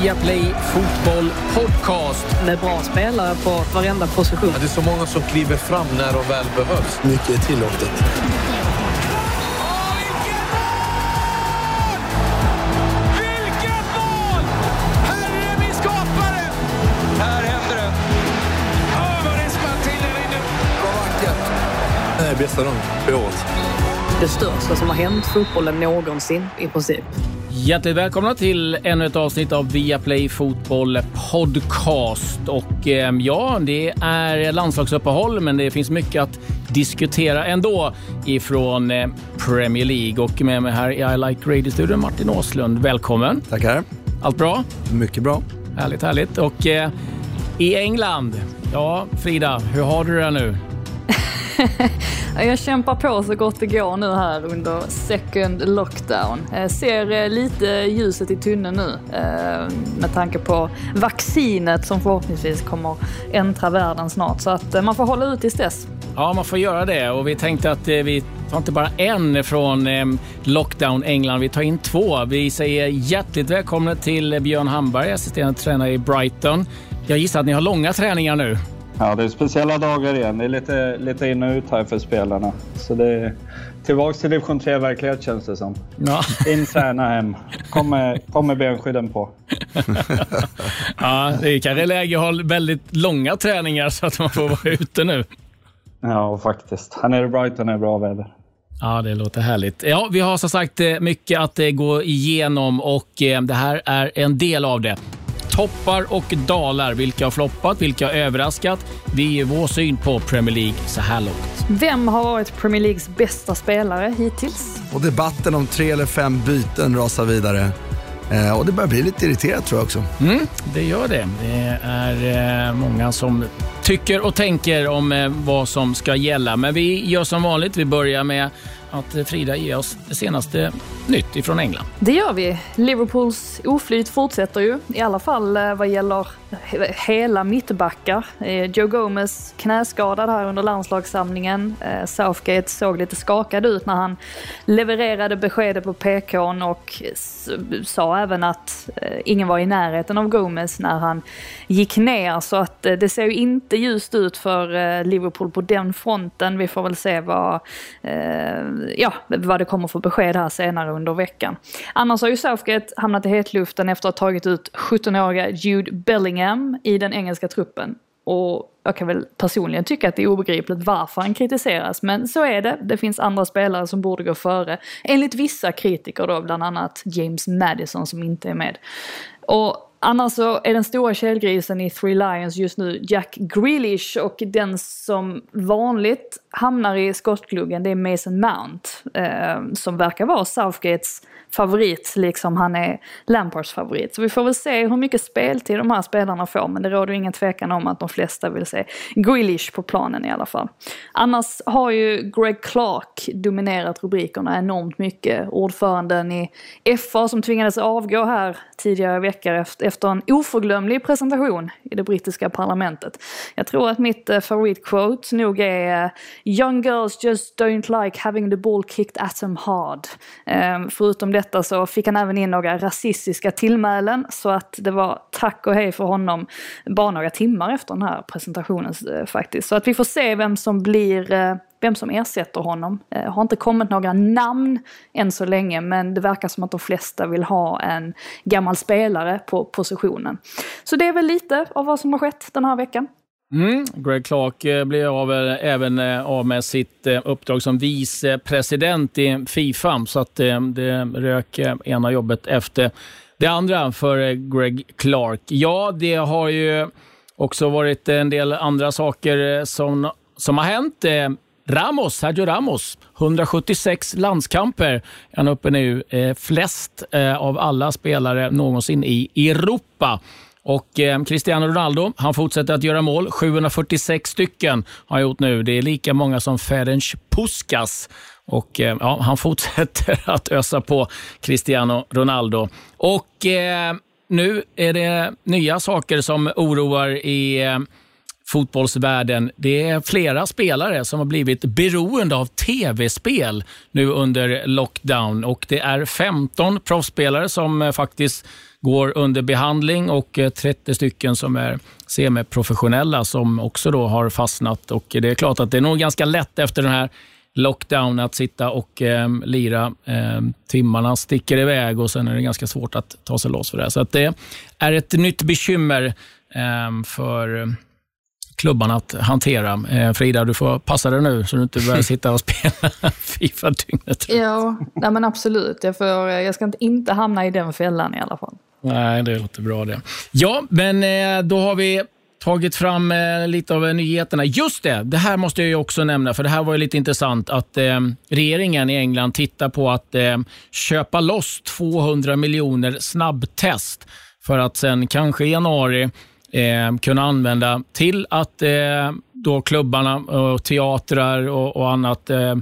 Viaplay Fotboll Podcast. Med bra spelare på varenda position. Ja, det är så många som kliver fram när de väl behövs. Mycket är tillåtet. Det är bästa dagen på året. Det största som har hänt fotbollen någonsin i princip. Hjärtligt välkomna till ännu ett avsnitt av Viaplay Fotboll Podcast. Och eh, ja, det är landslagsuppehåll, men det finns mycket att diskutera ändå ifrån eh, Premier League. Och med mig här i I Like Radio-studion, Martin Åslund. Välkommen! Tackar. Allt bra? Mycket bra. Härligt, härligt. Och eh, i England, ja Frida, hur har du det nu? Jag kämpar på så gott det går nu här under second lockdown. Jag ser eh, lite ljuset i tunneln nu eh, med tanke på vaccinet som förhoppningsvis kommer äntra världen snart. Så att man får hålla ut tills dess. Ja, man får göra det och vi tänkte att vi tar inte bara en från Lockdown England, vi tar in två. Vi säger hjärtligt välkomna till Björn Hamberg, assisterande tränare i Brighton. Jag gissar att ni har långa träningar nu? Ja, det är speciella dagar igen. Det är lite, lite in och ut här för spelarna. Så det är tillbaks till division 3-verklighet känns det som. Ja. In, träna, hem. Kommer kom med benskydden på. ja, det är kanske läge att ha väldigt långa träningar så att man får vara ute nu. Ja, faktiskt. Här nere i Brighton är det bra väder. Ja, det låter härligt. Ja, vi har som sagt eh, mycket att eh, gå igenom och eh, det här är en del av det. Toppar och dalar. Vilka har floppat? Vilka har överraskat? Vi är vår syn på Premier League så här långt. Vem har varit Premier Leagues bästa spelare hittills? Och debatten om tre eller fem byten rasar vidare. Eh, och det börjar bli lite irriterat tror jag också. Mm, det gör det. Det är eh, många som tycker och tänker om eh, vad som ska gälla. Men vi gör som vanligt. Vi börjar med att Frida ger oss det senaste nytt ifrån England. Det gör vi. Liverpools oflyt fortsätter ju, i alla fall eh, vad gäller hela mittbackar. Eh, Joe Gomez knäskadad här under landslagssamlingen. Eh, Southgate såg lite skakad ut när han levererade beskedet på PKn och sa även att ingen var i närheten av Gomez när han gick ner. Så att det ser ju inte ljust ut för Liverpool på den fronten. Vi får väl se vad, ja, vad det kommer för besked här senare under veckan. Annars har ju Southgate hamnat i hetluften efter att ha tagit ut 17-åriga Jude Bellingham i den engelska truppen. Och jag kan väl personligen tycka att det är obegripligt varför han kritiseras, men så är det. Det finns andra spelare som borde gå före. Enligt vissa kritiker då, bland annat James Madison som inte är med. Och Annars så är den stora källgrisen i Three Lions just nu Jack Grealish och den som vanligt hamnar i skottgluggen det är Mason Mount. Eh, som verkar vara Southgates favorit, liksom han är Lampards favorit. Så vi får väl se hur mycket speltid de här spelarna får, men det råder ingen tvekan om att de flesta vill se Grealish på planen i alla fall. Annars har ju Greg Clark dominerat rubrikerna enormt mycket. Ordföranden i FA som tvingades avgå här tidigare i veckan efter en oförglömlig presentation i det brittiska parlamentet. Jag tror att mitt eh, favoritquote nog är eh, “Young girls just don't like having the ball kicked at them hard”. Ehm, förutom det detta så fick han även in några rasistiska tillmälen så att det var tack och hej för honom bara några timmar efter den här presentationen eh, faktiskt. Så att vi får se vem som blir eh, vem som ersätter honom. Det har inte kommit några namn än så länge men det verkar som att de flesta vill ha en gammal spelare på positionen. Så det är väl lite av vad som har skett den här veckan. Mm. Greg Clark eh, blir av, eh, även eh, av med sitt uppdrag som vicepresident i Fifa, så att det rök ena jobbet efter det andra för Greg Clark. Ja, det har ju också varit en del andra saker som, som har hänt. Ramos, Sergio Ramos, 176 landskamper. Han är uppe nu, flest av alla spelare någonsin i Europa. Och eh, Cristiano Ronaldo, han fortsätter att göra mål. 746 stycken har han gjort nu. Det är lika många som Ferenc Puskas. Och eh, ja, han fortsätter att ösa på Cristiano Ronaldo. Och eh, nu är det nya saker som oroar i eh, fotbollsvärlden. Det är flera spelare som har blivit beroende av tv-spel nu under lockdown och det är 15 proffsspelare som eh, faktiskt går under behandling och eh, 30 stycken som är semiprofessionella som också då har fastnat. Och Det är klart att det är nog ganska lätt efter den här lockdown att sitta och eh, lira. Eh, timmarna sticker iväg och sen är det ganska svårt att ta sig loss för det. Så att det är ett nytt bekymmer eh, för klubbarna att hantera. Eh, Frida, du får passa dig nu så du inte börjar sitta och spela Fifa dygnet Ja, nej men absolut. Jag, får, jag ska inte, hamna i den fällan i alla fall. Nej, det låter bra det. Ja, men eh, då har vi tagit fram eh, lite av nyheterna. Just det, det här måste jag också nämna, för det här var ju lite intressant att eh, regeringen i England tittar på att eh, köpa loss 200 miljoner snabbtest för att sen kanske i januari eh, kunna använda till att eh, då klubbarna, och teatrar och, och annat eh,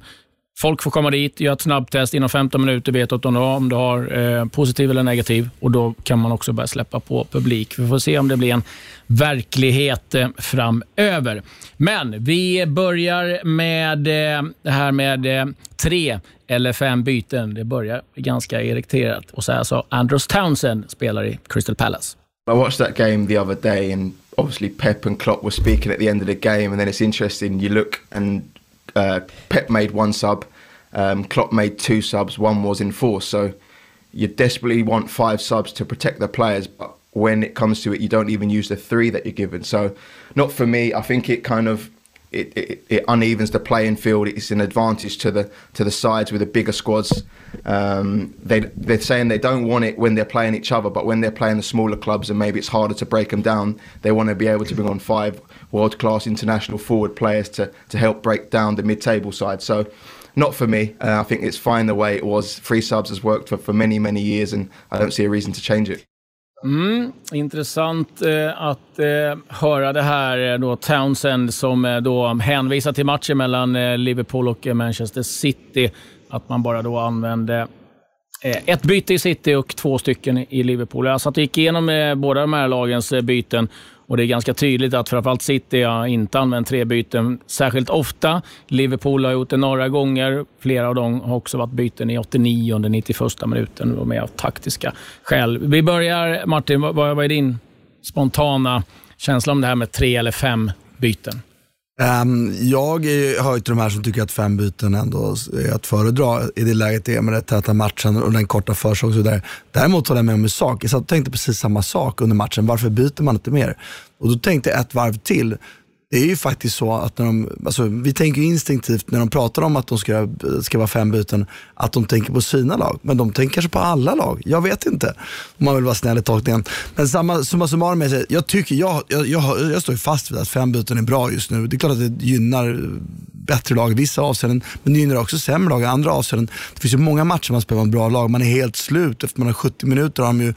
Folk får komma dit, göra ett snabbtest inom 15 minuter, vet att om du har eh, positiv eller negativ och då kan man också börja släppa på publik. Vi får se om det blir en verklighet eh, framöver. Men vi börjar med eh, det här med eh, tre eller fem byten. Det börjar ganska irriterat. Och så här sa Andros Townsend, spelar i Crystal Palace. I watched that game the other day and obviously Pep and Klopp were speaking at the end of the game and then it's interesting you look and uh, Pep made one sub, um, Klopp made two subs, one was enforced. So you desperately want five subs to protect the players, but when it comes to it, you don't even use the three that you're given. So, not for me. I think it kind of it, it, it unevens the playing field. It's an advantage to the to the sides with the bigger squads. Um, they they're saying they don't want it when they're playing each other, but when they're playing the smaller clubs and maybe it's harder to break them down, they want to be able to bring on five world class international forward players to to help break down the mid table side. So. Not for me. Uh, I think it's fine the way it was. Free subs has worked for, for many, many years, and I don't see a reason to change it. Mm, intressant eh, att eh, höra det här. Eh, då Townsend som eh, då hänvisar till matchen mellan eh, Liverpool och eh, Manchester City. Att man bara då använde Eh, ett byte i City och två stycken i Liverpool. Jag satt och gick igenom eh, båda de här lagens eh, byten och Det är ganska tydligt att framförallt City har inte använt tre byten särskilt ofta. Liverpool har gjort det några gånger. Flera av dem har också varit byten i 89 under 91 minuten och med av taktiska skäl. Vi börjar, Martin, vad, vad är din spontana känsla om det här med tre eller fem byten? Um, jag hör till de här som tycker att fem byten ändå är att föredra i det läget det är med den täta matchen och den korta försäsongen. Däremot håller jag med om en sak. Jag satt och tänkte precis samma sak under matchen. Varför byter man inte mer? Och då tänkte jag ett varv till det är ju faktiskt så att när de, alltså, vi tänker instinktivt när de pratar om att de ska, ska vara fem byten, att de tänker på sina lag. Men de tänker kanske på alla lag. Jag vet inte. Om man vill vara snäll i tolkningen. Men samma, summa summarum, jag, jag, tycker, jag, jag, jag, jag står fast vid att fem byten är bra just nu. Det är klart att det gynnar bättre lag i vissa avseenden, men det gynnar också sämre lag i andra avseenden. Det finns ju många matcher man spelar med bra lag, man är helt slut. Efter man har 70 minuter har de ju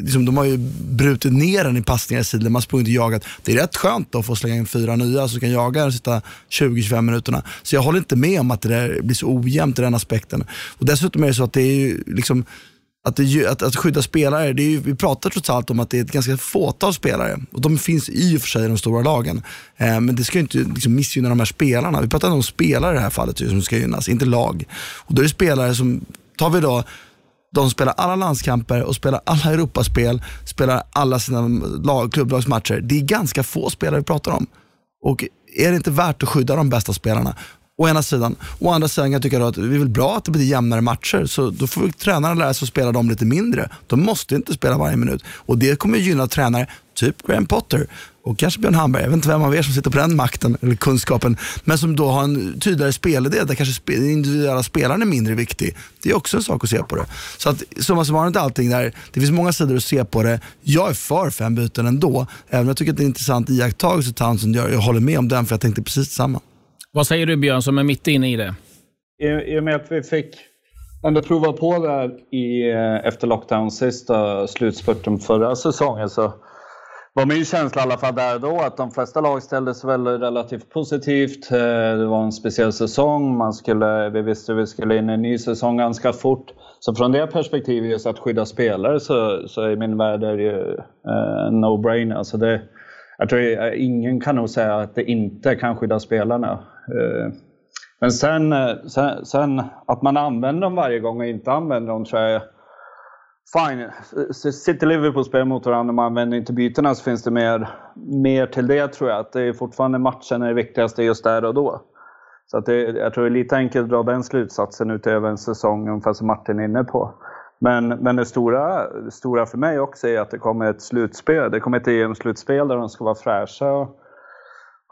liksom, de har ju brutit ner den i passningar i sidled, man har sprungit och jagat. Det är rätt skönt då att få slänga in fyra nya så kan jaga de sista 20-25 minuterna. Så jag håller inte med om att det där blir så ojämnt i den aspekten. Och dessutom är det så att det är ju liksom att, det, att, att skydda spelare, det är ju, vi pratar trots allt om att det är ett ganska fåtal spelare. Och De finns i och för sig i de stora lagen. Eh, men det ska ju inte liksom, missgynna de här spelarna. Vi pratar om spelare i det här fallet som ska gynnas, inte lag. Och Då är det spelare som, tar vi då de spelar alla landskamper och spelar alla Europaspel, spelar alla sina lag, klubblagsmatcher. Det är ganska få spelare vi pratar om. Och är det inte värt att skydda de bästa spelarna? Å ena sidan. Å andra sidan kan jag tycka att det är väl bra att det blir jämnare matcher, så då får tränarna lära sig att spela dem lite mindre. De måste inte spela varje minut. Och Det kommer gynna tränare, typ Graham Potter, och kanske Björn Hamberg, jag vet inte vem av er som sitter på den makten eller kunskapen, men som då har en tydligare spelidé där kanske den individuella spelaren är mindre viktig. Det är också en sak att se på det. Så att summa summarum inte allting där, det finns många sidor att se på det. Jag är för fem byten ändå, även om jag tycker att det är en intressant iakttagelse Townsend gör. Jag håller med om den för jag tänkte precis samma. Vad säger du Björn som är mitt inne i det? I, I och med att vi fick ändå prova på det här i, eh, efter lockdown sista slutspurten förra säsongen så var min känsla i alla fall där då att de flesta lag ställde sig väl relativt positivt. Eh, det var en speciell säsong, man skulle, vi visste att vi skulle in i en ny säsong ganska fort. Så från det perspektivet, just att skydda spelare, så, så i min värld är det ju eh, no-brainer. Alltså det, jag tror eh, ingen kan nog säga att det inte kan skydda spelarna. Eh, men sen, eh, sen, sen, att man använder dem varje gång och inte använder dem tror jag Fine, sitter Liverpool spelar mot varandra och man använder inte bytena så finns det mer, mer till det tror jag. Att det är fortfarande matchen är det viktigaste just där och då. Så att det, jag tror det är lite enkelt att dra den slutsatsen utöver en säsong, ungefär som Martin är inne på. Men, men det, stora, det stora för mig också är att det kommer ett slutspel. Det kommer ett EM-slutspel där de ska vara fräscha. Och,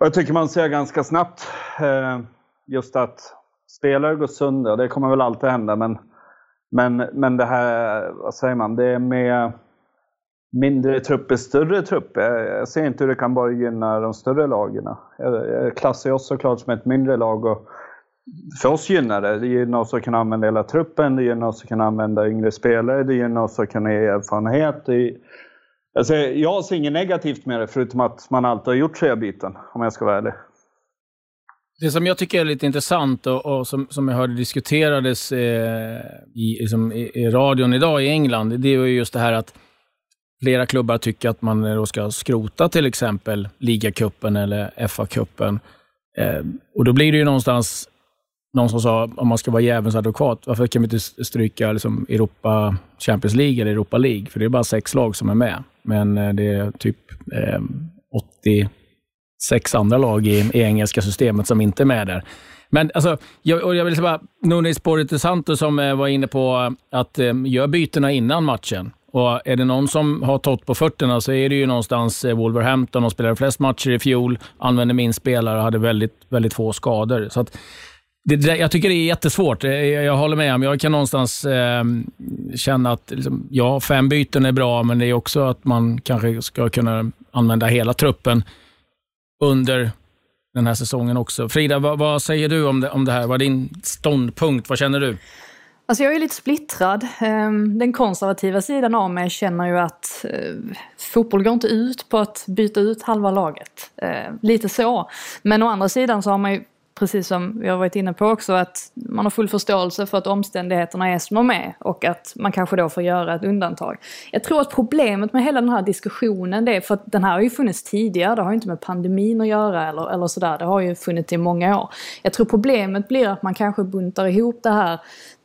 och jag tycker man ser ganska snabbt eh, just att spelare går sönder. Det kommer väl alltid hända. Men, men, men det här, vad säger man, det är med mindre trupper, större trupper. Jag ser inte hur det kan bara gynna de större lagen. Jag klassar oss såklart som ett mindre lag. Och för oss gynnar det. Det gynnar oss att kunna använda hela truppen, det gynnar oss att kunna använda yngre spelare, det gynnar oss att kunna ge erfarenhet. Det, alltså, jag ser inget negativt med det, förutom att man alltid har gjort tre byten, om jag ska vara ärlig. Det som jag tycker är lite intressant och, och som, som jag hörde diskuterades eh, i, liksom, i, i, radion idag i England, det är just det här att flera klubbar tycker att man då ska skrota till exempel ligacupen eller FA-cupen. Eh, och då blir det ju någonstans, någon som sa, om man ska vara djävulens advokat, varför kan vi inte stryka liksom, Europa Champions League eller Europa League? För det är bara sex lag som är med, men eh, det är typ eh, 80 sex andra lag i, i engelska systemet som inte är med där. Men alltså, jag, jag vill säga bara, Nunes Porito Santos som eh, var inne på att eh, gör bytena innan matchen. Och är det någon som har tott på fötterna så är det ju någonstans eh, Wolverhampton. De spelade flest matcher i fjol, använde minst spelare och hade väldigt, väldigt få skador. Så att, det, det, jag tycker det är jättesvårt. Eh, jag, jag håller med. Men jag kan någonstans eh, känna att liksom, ja, fem byten är bra, men det är också att man kanske ska kunna använda hela truppen under den här säsongen också. Frida, vad, vad säger du om det, om det här? Vad är din ståndpunkt? Vad känner du? Alltså jag är lite splittrad. Ehm, den konservativa sidan av mig känner ju att eh, fotboll går inte ut på att byta ut halva laget. Ehm, lite så. Men å andra sidan så har man ju precis som vi har varit inne på också, att man har full förståelse för att omständigheterna är som de är och att man kanske då får göra ett undantag. Jag tror att problemet med hela den här diskussionen, det är för att den här har ju funnits tidigare, det har ju inte med pandemin att göra eller, eller sådär, det har ju funnits i många år. Jag tror problemet blir att man kanske buntar ihop det här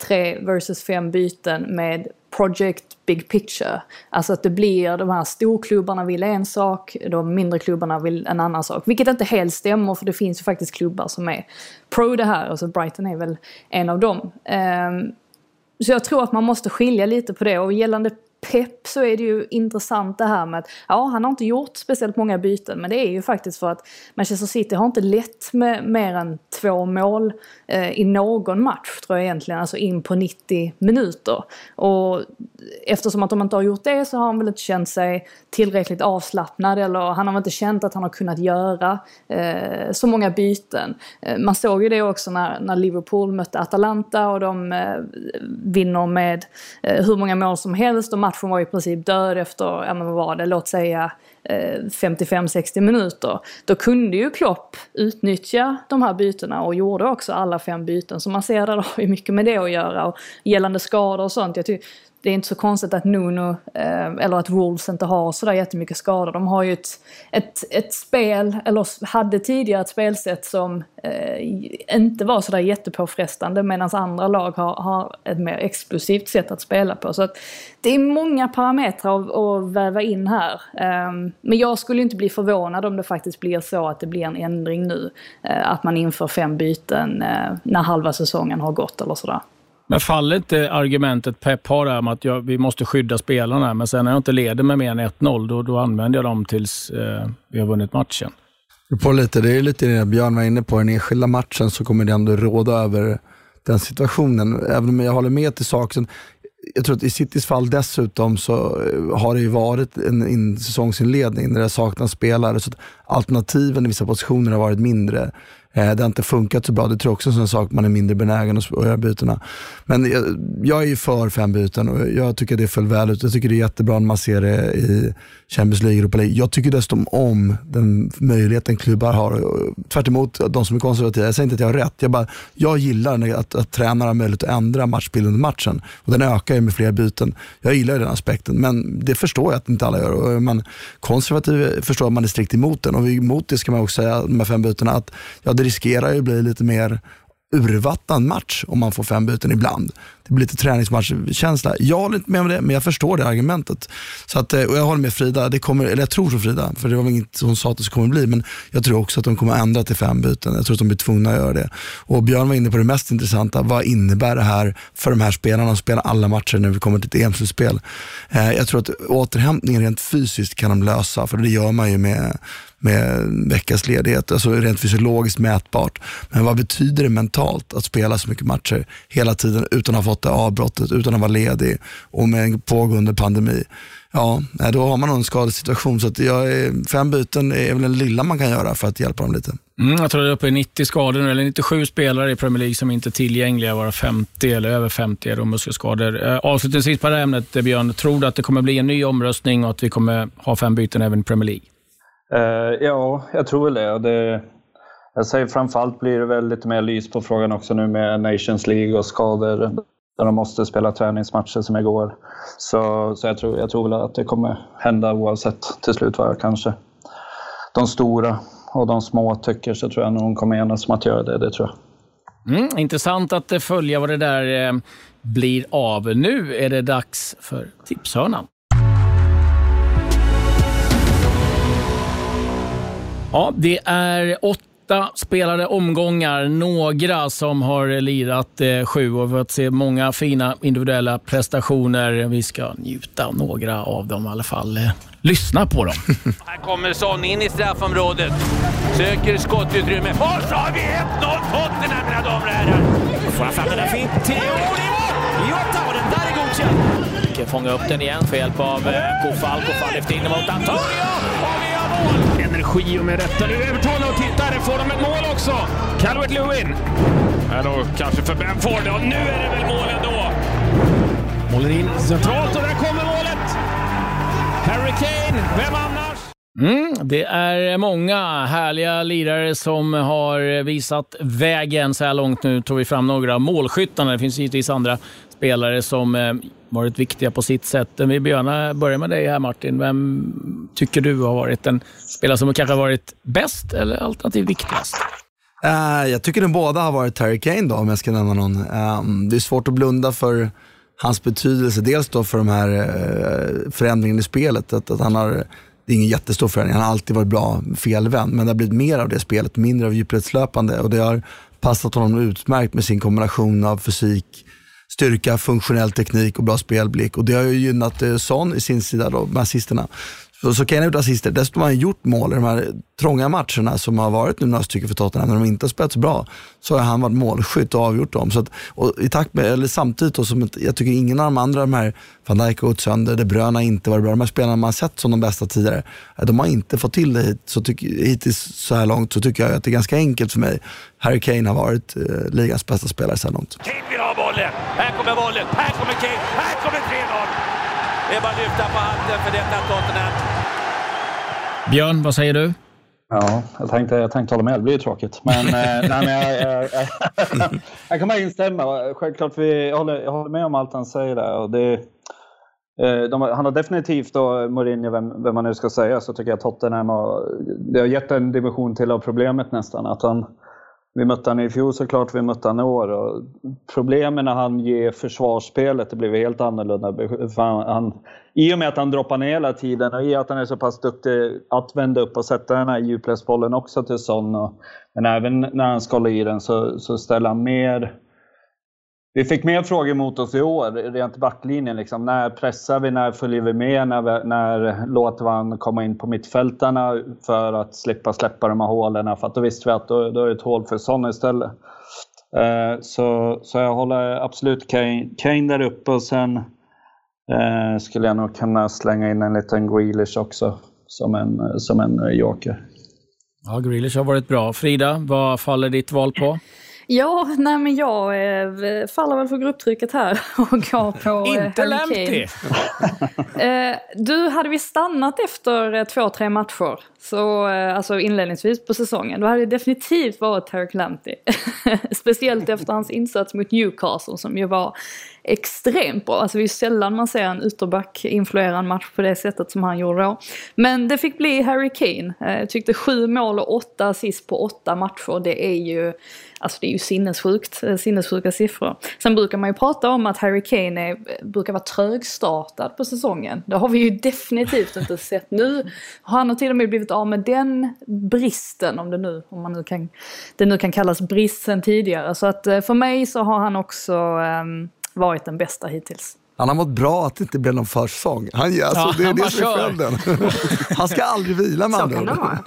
tre versus fem byten med project big picture. Alltså att det blir de här storklubbarna vill en sak, de mindre klubbarna vill en annan sak. Vilket inte helt stämmer för det finns ju faktiskt klubbar som är pro det här, alltså Brighton är väl en av dem. Um, så jag tror att man måste skilja lite på det och gällande Pep så är det ju intressant det här med att ja, han har inte gjort speciellt många byten men det är ju faktiskt för att Manchester City har inte lett med mer än två mål eh, i någon match tror jag egentligen, alltså in på 90 minuter. Och eftersom att de inte har gjort det så har han väl inte känt sig tillräckligt avslappnad eller han har inte känt att han har kunnat göra eh, så många byten. Eh, man såg ju det också när, när Liverpool mötte Atalanta och de eh, vinner med eh, hur många mål som helst och matchen var i princip död efter, ja men vad var det, låt säga eh, 55-60 minuter. Då kunde ju Klopp utnyttja de här bytena och gjorde också alla fem byten. Så man ser att det har ju mycket med det att göra. Och gällande skador och sånt, jag det är inte så konstigt att Nuno, eh, eller att Wolves inte har sådär jättemycket skador. De har ju ett, ett, ett spel, eller hade tidigare ett spelsätt som eh, inte var sådär jättepåfrestande medan andra lag har, har ett mer explosivt sätt att spela på. Så att det är många parametrar att, att väva in här. Eh, men jag skulle inte bli förvånad om det faktiskt blir så att det blir en ändring nu. Eh, att man inför fem byten eh, när halva säsongen har gått eller sådär. Men faller inte argumentet Pep har där med att jag, vi måste skydda spelarna, men sen när jag inte leder med mer än 1-0, då, då använder jag dem tills eh, vi har vunnit matchen. På lite, det är lite det Björn var inne på, den enskilda matchen så kommer det ändå råda över den situationen. Även om jag håller med till saken. Jag tror att i Citys fall dessutom så eh, har det ju varit en, en säsongsinledning där det saknas spelare, så att alternativen i vissa positioner har varit mindre. Eh, det har inte funkat så bra. Det tror jag också är en sak man är mindre benägen att göra bytena. Men jag, jag är ju för fem byten och jag tycker det föll väl ut. Jag tycker det är jättebra när man ser det i Champions League, Europa League. Jag tycker dessutom om den möjligheten klubbar har. Tvärt emot de som är konservativa. Jag säger inte att jag har rätt. Jag, bara, jag gillar att, att tränare har möjlighet att ändra matchbilden under matchen. Och den ökar ju med fler byten. Jag gillar den aspekten, men det förstår jag att inte alla gör. Och eh, är man konservativ förstår att man är strikt emot den. Och emot det ska man också säga, de här fem bytena, att ja, det riskerar ju att bli lite mer urvattnad match om man får fem byten ibland. Det blir lite träningsmatchkänsla. Jag håller inte med om det, men jag förstår det argumentet. Så att, eh, och jag håller med Frida, det kommer, eller jag tror som Frida, för det var väl inget hon sa att det kommer bli, men jag tror också att de kommer ändra till fem byten. Jag tror att de blir tvungna att göra det. Och Björn var inne på det mest intressanta, vad innebär det här för de här spelarna att spela alla matcher när vi kommer till ett EM-slutspel? Eh, jag tror att återhämtningen rent fysiskt kan de lösa, för det gör man ju med med veckas ledighet, alltså rent fysiologiskt mätbart. Men vad betyder det mentalt att spela så mycket matcher hela tiden utan att ha fått det avbrottet, utan att vara ledig och med en pågående pandemi? Ja, då har man nog en skadesituation. Så att jag är, fem byten är väl den lilla man kan göra för att hjälpa dem lite. Mm, jag tror det är uppe i 90 skador nu, eller 97 spelare i Premier League som inte är tillgängliga, vara 50 eller över 50 är muskelskador. Eh, avslutningsvis på det här ämnet, eh, Björn, tror du att det kommer bli en ny omröstning och att vi kommer ha fem byten även i Premier League? Uh, ja, jag tror väl det. det. Jag säger framförallt blir det väl lite mer lys på frågan också nu med Nations League och skador där de måste spela träningsmatcher som igår. Så, så jag, tror, jag tror väl att det kommer hända oavsett till slut vad jag kanske de stora och de små tycker så tror jag nog de kommer enas om att göra det. Det tror jag. Mm, intressant att följa vad det där eh, blir av. Nu är det dags för tipshörnan. Ja, det är åtta spelade omgångar. Några som har lirat eh, sju och fått se många fina individuella prestationer. Vi ska njuta några av dem i alla fall. Lyssna på dem. Här kommer Son in i straffområdet. Söker skottutrymme. Och så har vi 1-0 Tottenham, mina damer och herrar! Får han fram den där fint till Jota och den där är godkänd. Fånga upp den igen för hjälp av eh, Kofall. Kofall lyfter in den mot Antonio och vi har mål! Energi och med rätta. Nu Everton och tittar, får de ett mål också? Calvert Lewin. Eller kanske för Benford. Och nu är det väl mål ändå. Målar in centralt och där kommer målet! Harry Kane, vem annars? Mm, det är många härliga lirare som har visat vägen så här långt. Nu tog vi fram några målskyttarna. Det finns givetvis andra spelare som eh, varit viktiga på sitt sätt. Vi börjar med dig här Martin. Vem tycker du har varit den spelare som kanske har varit bäst eller alternativt viktigast? Uh, jag tycker de båda har varit Terry Kane då, om jag ska nämna någon. Um, det är svårt att blunda för hans betydelse. Dels då för de här eh, uh, förändringarna i spelet. Att, att han har, det är ingen jättestor förändring, han har alltid varit bra felvän. Men det har blivit mer av det spelet, mindre av djupledslöpande. Och det har passat honom utmärkt med sin kombination av fysik, styrka, funktionell teknik och bra spelblick. Och det har ju gynnat eh, Son i sin sida då, med assisterna. Så, så Kane har gjort assister. Dessutom har han gjort mål i de här trånga matcherna som har varit nu några stycken för Tottenham, när de inte har spelat så bra. Så har han varit målskytt och avgjort dem. Så att, och i takt med, eller samtidigt, då, som jag tycker ingen av de andra, de här van Dijk har gått sönder, De Bruyne har inte varit bra. De här spelarna man har sett som de bästa tidigare, de har inte fått till det hit, så tyck, hittills så här långt. Så tycker jag att det är ganska enkelt för mig. Harry Kane har varit eh, ligans bästa spelare så här långt. Kane vill ha bollen. Här kommer bollen. Här kommer Kane. Här kommer 3-0. Det är bara att lyfta på hatten för detta Tottenham. Björn, vad säger du? Ja, jag tänkte, jag tänkte hålla med. Det blir ju tråkigt. Men, eh, nej, men jag, jag, jag, jag, kan bara instämma. Självklart, vi, jag, håller, jag håller med om allt han säger där. Och det, eh, de, han har definitivt, då, Mourinho, vem, vem man nu ska säga, så tycker jag Tottenham har, det har gett en dimension till av problemet nästan. Att han, vi mötte han i fjol såklart, vi mötte han i år. Och problemen när han ger försvarsspelet, det blev helt annorlunda. Han, han, I och med att han droppar ner hela tiden och i att han är så pass duktig att vända upp och sätta den här djupledsbollen också till Son. Och, men även när han ska hålla i den så, så ställer han mer vi fick mer frågor mot oss i år, rent backlinjen. Liksom. När pressar vi? När följer vi med? När, när låter vi komma in på mittfältarna för att slippa släppa de här hålen? För att då visste vi att då, då är det ett hål för Son istället. Eh, så, så jag håller absolut Kane, Kane där uppe och sen eh, skulle jag nog kunna slänga in en liten Grealish också som en, som en joker. Ja, Grealish har varit bra. Frida, vad faller ditt val på? Ja, nej men jag eh, faller väl för grupptrycket här och går på eh, Inte lämplig! eh, du, hade vi stannat efter eh, två, tre matcher, så, eh, alltså inledningsvis på säsongen, då hade det definitivt varit Tarek Lamptey. Speciellt efter hans insats mot Newcastle som ju var extremt bra. Alltså det är ju sällan man ser en ytterback influera en match på det sättet som han gjorde då. Men det fick bli Harry Kane. Eh, jag tyckte sju mål och åtta assist på åtta matcher, det är ju Alltså det är ju sinnessjukt, eh, sinnessjuka siffror. Sen brukar man ju prata om att Harry Kane är, brukar vara trögstartad på säsongen. Det har vi ju definitivt inte sett. Nu har han till och med blivit av med den bristen, om det nu, om man nu kan, det nu kan kallas brist sen tidigare. Så att eh, för mig så har han också um, varit den bästa hittills. Han har mått bra att det inte blev någon försäsong. Han, alltså, ja, det är det som är följden. Han ska aldrig vila med andra.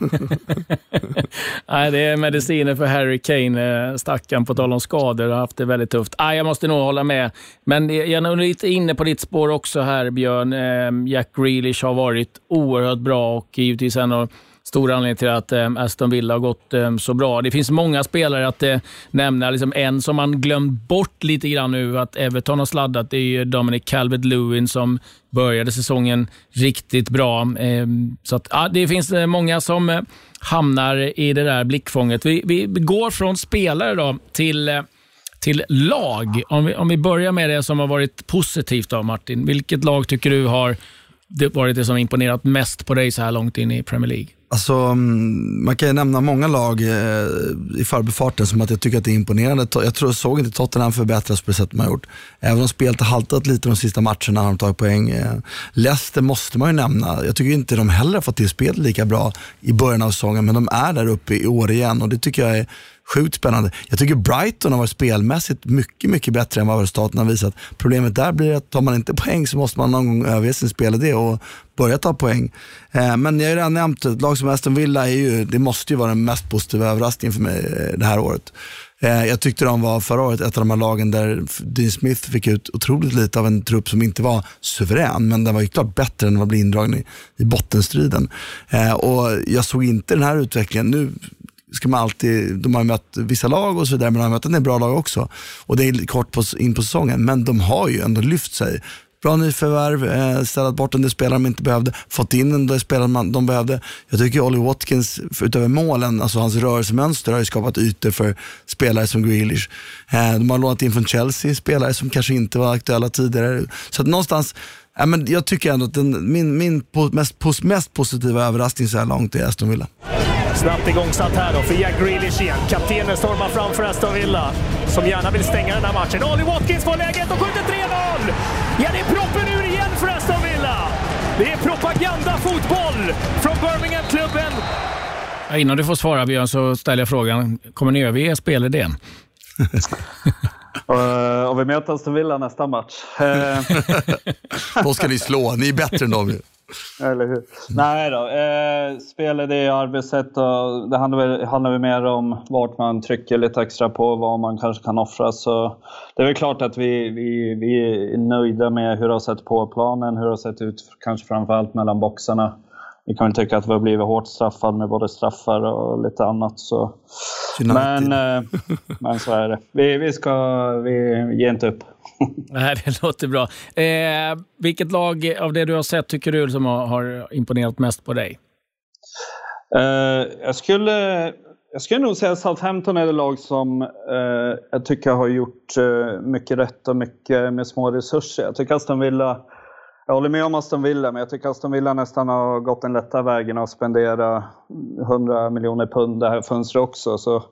Nej, det är mediciner för Harry Kane, eh, stackaren, på tal om skador. har haft det väldigt tufft. Nej, jag måste nog hålla med. Men jag är lite inne på ditt spår också här, Björn. Eh, Jack Grealish har varit oerhört bra och givetvis en av stor anledning till att eh, Aston Villa har gått eh, så bra. Det finns många spelare att eh, nämna. Liksom en som man glömt bort lite grann nu, att Everton har sladdat, det är Dominic Calvert-Lewin som började säsongen riktigt bra. Ehm, så att, ja, det finns eh, många som eh, hamnar i det där blickfånget. Vi, vi går från spelare då till eh, till lag. Om vi, om vi börjar med det som har varit positivt då, Martin. Vilket lag tycker du har varit det som imponerat mest på dig så här långt in i Premier League? Alltså, mm, man kan ju nämna många lag eh, i förbifarten som att jag tycker att det är imponerande. Jag tror, såg inte Tottenham förbättras på det sätt man har gjort. Även om spelet har haltat lite de sista matcherna har de tagit poäng. Eh, Leicester måste man ju nämna. Jag tycker inte de heller har fått till spelet lika bra i början av säsongen, men de är där uppe i år igen och det tycker jag är Sjukt spännande. Jag tycker Brighton har varit spelmässigt mycket, mycket bättre än vad staten har visat. Problemet där blir att tar man inte poäng så måste man någon gång överge sin spelidé och börja ta poäng. Eh, men jag har redan nämnt, ett lag som Aston Villa är ju, det måste ju vara den mest positiva överraskningen för mig eh, det här året. Eh, jag tyckte de var förra året ett av de här lagen där Dean Smith fick ut otroligt lite av en trupp som inte var suverän, men den var ju klart bättre än att bli indragen i, i bottenstriden. Och jag såg inte den här utvecklingen. Nu ska man alltid, de har mött vissa lag och så vidare, men de har mött en del bra lag också. Och det är kort på, in på säsongen, men de har ju ändå lyft sig. Bra nyförvärv, eh, ställt bort en del spelare de inte behövde, fått in en del spelare man, de behövde. Jag tycker Olly Watkins, utöver målen, alltså hans rörelsemönster har ju skapat ytor för spelare som Grealish. Eh, de har lånat in från Chelsea spelare som kanske inte var aktuella tidigare. Så att någonstans, men jag tycker ändå att den, min, min mest, mest positiva överraskning så här långt är Aston Villa. Snabbt igångsatt här då för Jack Grealish igen. Kaptenen stormar framför Aston Villa, som gärna vill stänga den här matchen. Ollie Watkins får läget och skjuter 3-0! Ja, det är proppen ur igen för Aston Villa! Det är propagandafotboll från Birmingham-klubben. Ja, innan du får svara Björn så ställer jag frågan, kommer ni överge spelidén? uh, och vi möter Aston Villa nästa match. Då ska ni slå, ni är bättre än dem eller hur? Nej då. Eh, spelidé och arbetssätt. Och det handlar väl, handlar väl mer om vart man trycker lite extra på, vad man kanske kan offra. Så det är väl klart att vi, vi, vi är nöjda med hur det har sett på planen, hur det har sett ut kanske framförallt mellan boxarna. Vi kan tycka att vi har blivit hårt straffade med både straffar och lite annat. Så. Men, eh, men så är det. Vi, vi ska vi ger inte upp. Nej, det låter bra. Eh, vilket lag av det du har sett tycker du som har, har imponerat mest på dig? Eh, jag, skulle, jag skulle nog säga Southampton är det lag som eh, jag tycker har gjort eh, mycket rätt och mycket med små resurser. Jag tycker Aston Villa jag håller med om Aston Villa, men jag tycker Aston Villa nästan har gått den lätta vägen att spendera 100 miljoner pund det här fönstret också. Så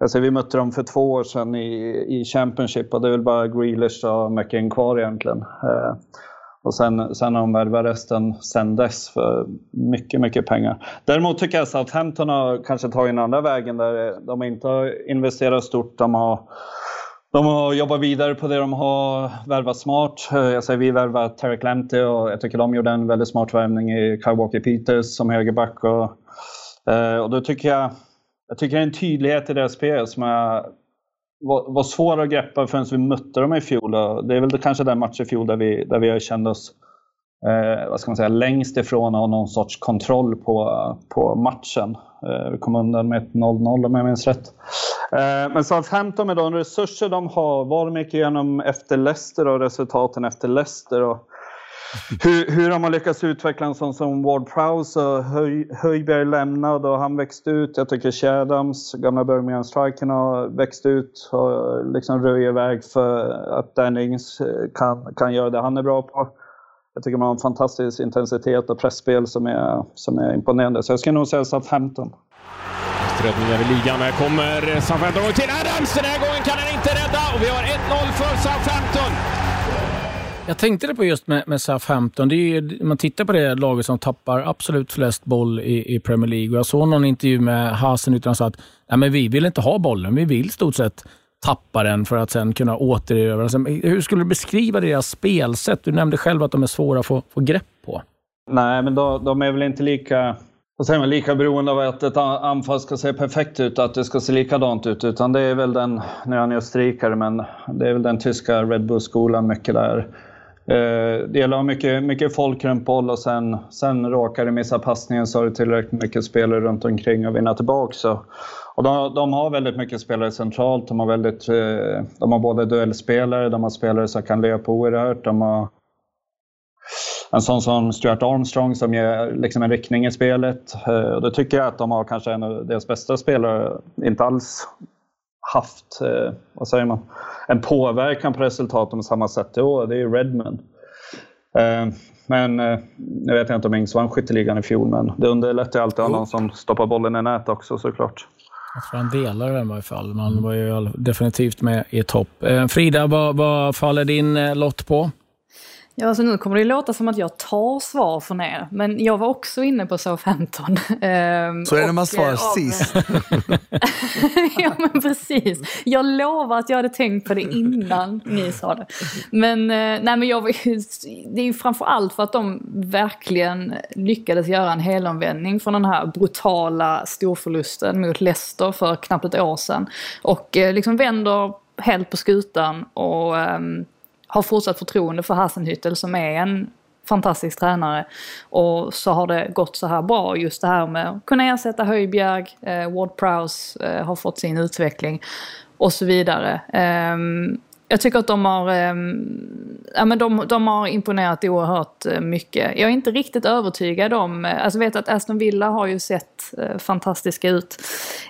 Alltså, vi mötte dem för två år sedan i, i Championship och det är väl bara Grealish och McKin kvar egentligen. Eh, och sen, sen har de värvat resten sen dess för mycket, mycket pengar. Däremot tycker jag Southampton har kanske tagit den andra vägen där de inte har investerat stort. De har, de har jobbat vidare på det de har värvat smart. Eh, jag säger vi värvar Tarek Lamptey och jag tycker de gjorde en väldigt smart värvning i Kyle Walker Peters som högerback. Och, eh, och då tycker jag jag tycker det är en tydlighet i deras spel som är, var, var svår att greppa förrän vi mötte dem i fjol. Det är väl kanske den matchen i fjol där vi, där vi kände oss eh, vad ska man säga, längst ifrån att ha någon sorts kontroll på, på matchen. Eh, vi kom undan med ett 0-0 om jag minns rätt. Eh, men Southampton med de resurser de har, var gick igenom efter Leicester och resultaten efter Leicester. Och hur, hur de har lyckats utveckla en sån som Ward Prowse och Höj, Höjberg lämnade och han växte ut. Jag tycker Shadams, gamla Birmingham Striken, har växt ut och liksom röjer väg för att Dennings eh, kan, kan göra det han är bra på. Jag tycker man har en fantastisk intensitet och pressspel som är, som är imponerande. Så jag skulle nog säga Southampton. Räddningar i ligan. Här kommer Southampton till Adams. Den här gången kan han inte rädda och vi har 1-0 för Southampton. Jag tänkte det på just med, med Southampton. Det är ju, man tittar på det laget som tappar absolut flest boll i, i Premier League. Och jag såg någon intervju med Hasen utan sa att Nej, men vi vill inte ha bollen. Vi vill stort sett tappa den för att sen kunna återerövra den. Hur skulle du beskriva deras spelsätt? Du nämnde själv att de är svåra att få, få grepp på. Nej, men då, de är väl inte lika och sen lika beroende av att ett anfall ska se perfekt ut att det ska se likadant ut. Utan det är väl den, nu är han ju österrikare, men det är väl den tyska Red Bull-skolan mycket där. Eh, det gäller att ha mycket, mycket folk runt boll och sen, sen råkar du missa passningen så har du tillräckligt mycket spelare runt omkring och vinna tillbaka. Så. Och de, de, har väldigt mycket spelare centralt. De har, väldigt, eh, de har både duellspelare, de har spelare som kan löpa oerhört. De har en sån som Stuart Armstrong som ger liksom en riktning i spelet. Eh, då tycker jag att de har kanske en av deras bästa spelare inte alls haft, eh, vad säger man, en påverkan på resultaten på samma sätt i år. Det är ju Redman. Eh, men jag vet inte om Ings vann skytteligan i fjol, men det underlättar ju alltid att ha någon som stoppar bollen i nät också såklart. Jag tror han delar den i alla fall. Man var ju definitivt med i topp. Frida, vad, vad faller din lott på? Ja, alltså nu kommer det låta som att jag tar svar från er, men jag var också inne på Southampton. Ehm, så är det när man svarar av... sist. ja, men precis. Jag lovar att jag hade tänkt på det innan ni sa det. Men, eh, nej, men jag, det är ju framför allt för att de verkligen lyckades göra en helomvändning från den här brutala storförlusten mot Leicester för knappt ett år sedan. Och eh, liksom vänder helt på skutan och um, har fortsatt förtroende för Hassenhüttel som är en fantastisk tränare. Och så har det gått så här bra, just det här med att kunna ersätta Höjbjerg, eh, Ward Prowse eh, har fått sin utveckling och så vidare. Eh, jag tycker att de har, eh, ja, men de, de har imponerat oerhört eh, mycket. Jag är inte riktigt övertygad om, eh, alltså vet att Aston Villa har ju sett eh, fantastiska ut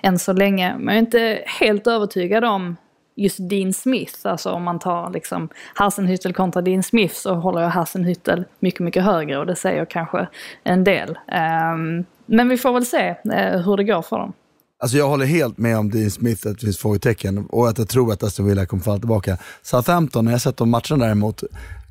än så länge, men jag är inte helt övertygad om just Dean Smith, alltså om man tar liksom Hassenhüttel kontra Dean Smith så håller jag Hassenhüttel mycket, mycket högre och det säger kanske en del. Um, men vi får väl se uh, hur det går för dem. Alltså jag håller helt med om Dean Smith att det finns frågetecken och att jag tror att Aston Villa kommer falla tillbaka. Southampton, när jag sett de matcherna däremot,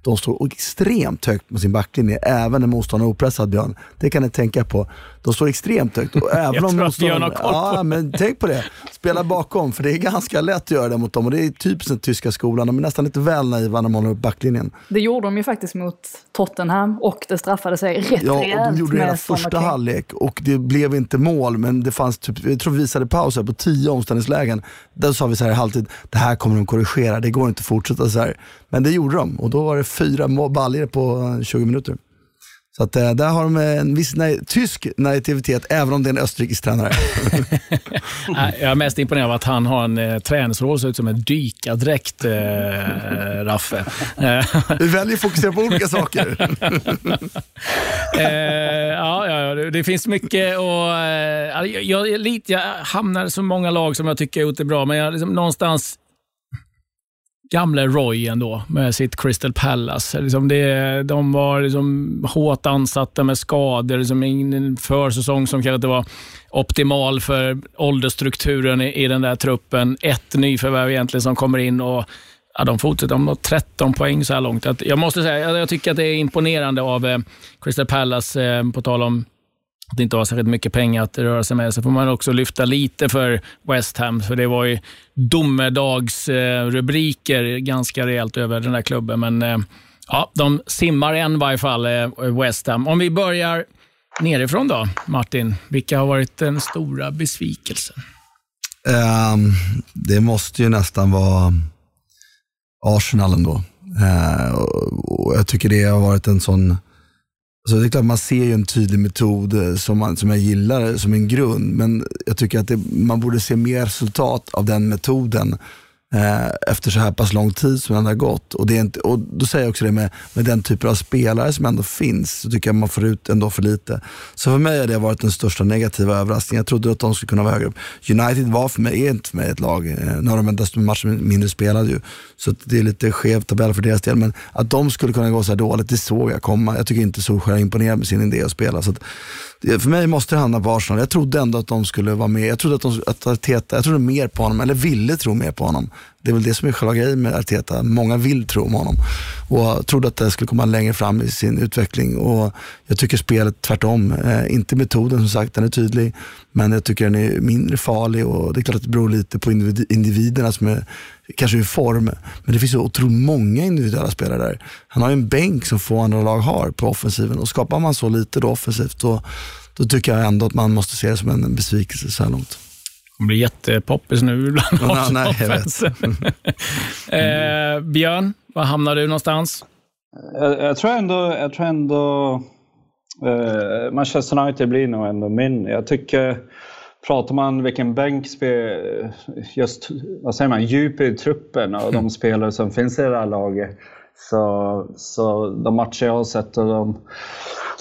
de står extremt högt på sin backlinje, även när motståndaren är opressad Björn. Det kan ni tänka på. De står extremt högt. Och även jag om tror att Björn har koll på ja, men Tänk på det. Spela bakom, för det är ganska lätt att göra det mot dem. Och det är typiskt den tyska skolan. De är nästan lite väl naiva när de håller upp backlinjen. Det gjorde de ju faktiskt mot Tottenham och det straffade sig rätt Ja, och de gjorde det hela första halvlek och det blev inte mål, men det fanns, typ, jag tror vi visade pauser på tio omställningslägen. Där sa vi så här i halvtid, det här kommer de korrigera, det går inte att fortsätta så här. Men det gjorde de och då var det fyra baljor på 20 minuter. Så att, där har de en viss nej, tysk naivitet, även om det är en österrikisk tränare. jag är mest imponerad av att han har en eh, träningsroll som ser ut som en dykardräkt, eh, Raffe. du väljer att fokusera på olika saker. eh, ja, ja, det finns mycket och eh, jag, jag, jag hamnar i så många lag som jag tycker är bra, men jag, liksom, någonstans gamle Roy ändå med sitt Crystal Palace. Liksom det, de var liksom hårt ansatta med skador. Liksom ingen försäsong som kanske inte var optimal för åldersstrukturen i, i den där truppen. Ett nyförvärv egentligen som kommer in och ja, de fortsätter. De har 13 poäng så här långt. jag måste säga, jag, jag tycker att det är imponerande av eh, Crystal Palace, eh, på tal om att det inte var särskilt mycket pengar att röra sig med, så får man också lyfta lite för West Ham, för det var ju domedagsrubriker ganska rejält över den här klubben. Men eh, ja, de simmar än i varje fall, eh, West Ham. Om vi börjar nerifrån då, Martin. Vilka har varit den stora besvikelsen? Um, det måste ju nästan vara Arsenal ändå. Uh, och jag tycker det har varit en sån så det är klart man ser ju en tydlig metod eh, som, man, som jag gillar som en grund, men jag tycker att det, man borde se mer resultat av den metoden Eh, efter så här pass lång tid som ändå har gått. Och, det är inte, och Då säger jag också det med, med den typen av spelare som ändå finns, så tycker jag man får ut ändå för lite. Så för mig har det varit den största negativa överraskningen. Jag trodde att de skulle kunna vara högre upp. United var för mig, är inte för mig ett lag. Eh, nu har de endast matcher mindre spelade ju, så det är lite skev tabell för deras del. Men att de skulle kunna gå så här dåligt, det såg jag komma. Jag tycker inte Solskjaer imponerade med sin idé att spela. Så att, för mig måste det handla på Arsenal. Jag trodde ändå att de skulle vara med. Jag trodde att, de, att Arteta, jag trodde mer på honom, eller ville tro mer på honom. Det är väl det som är själva grejen med Arteta. Många vill tro om honom. Och trodde att det skulle komma längre fram i sin utveckling. Och jag tycker spelet tvärtom. Eh, inte metoden som sagt, den är tydlig. Men jag tycker den är mindre farlig och det är klart att det beror lite på individerna som är kanske i form. Men det finns så otroligt många individuella spelare där. Han har ju en bänk som få andra lag har på offensiven och skapar man så lite då offensivt då, då tycker jag ändå att man måste se det som en besvikelse så här långt. Det blir jättepoppis nu bland ja, nej, jag vet. eh, Björn, var hamnar du någonstans? Jag, jag tror ändå, jag tror ändå eh, Manchester United blir nog ändå min. Jag tycker pratar man vilken bänk, just vad säger man, djup i truppen och de mm. spelare som finns i det här laget. Så, så de matcher jag har sett och de,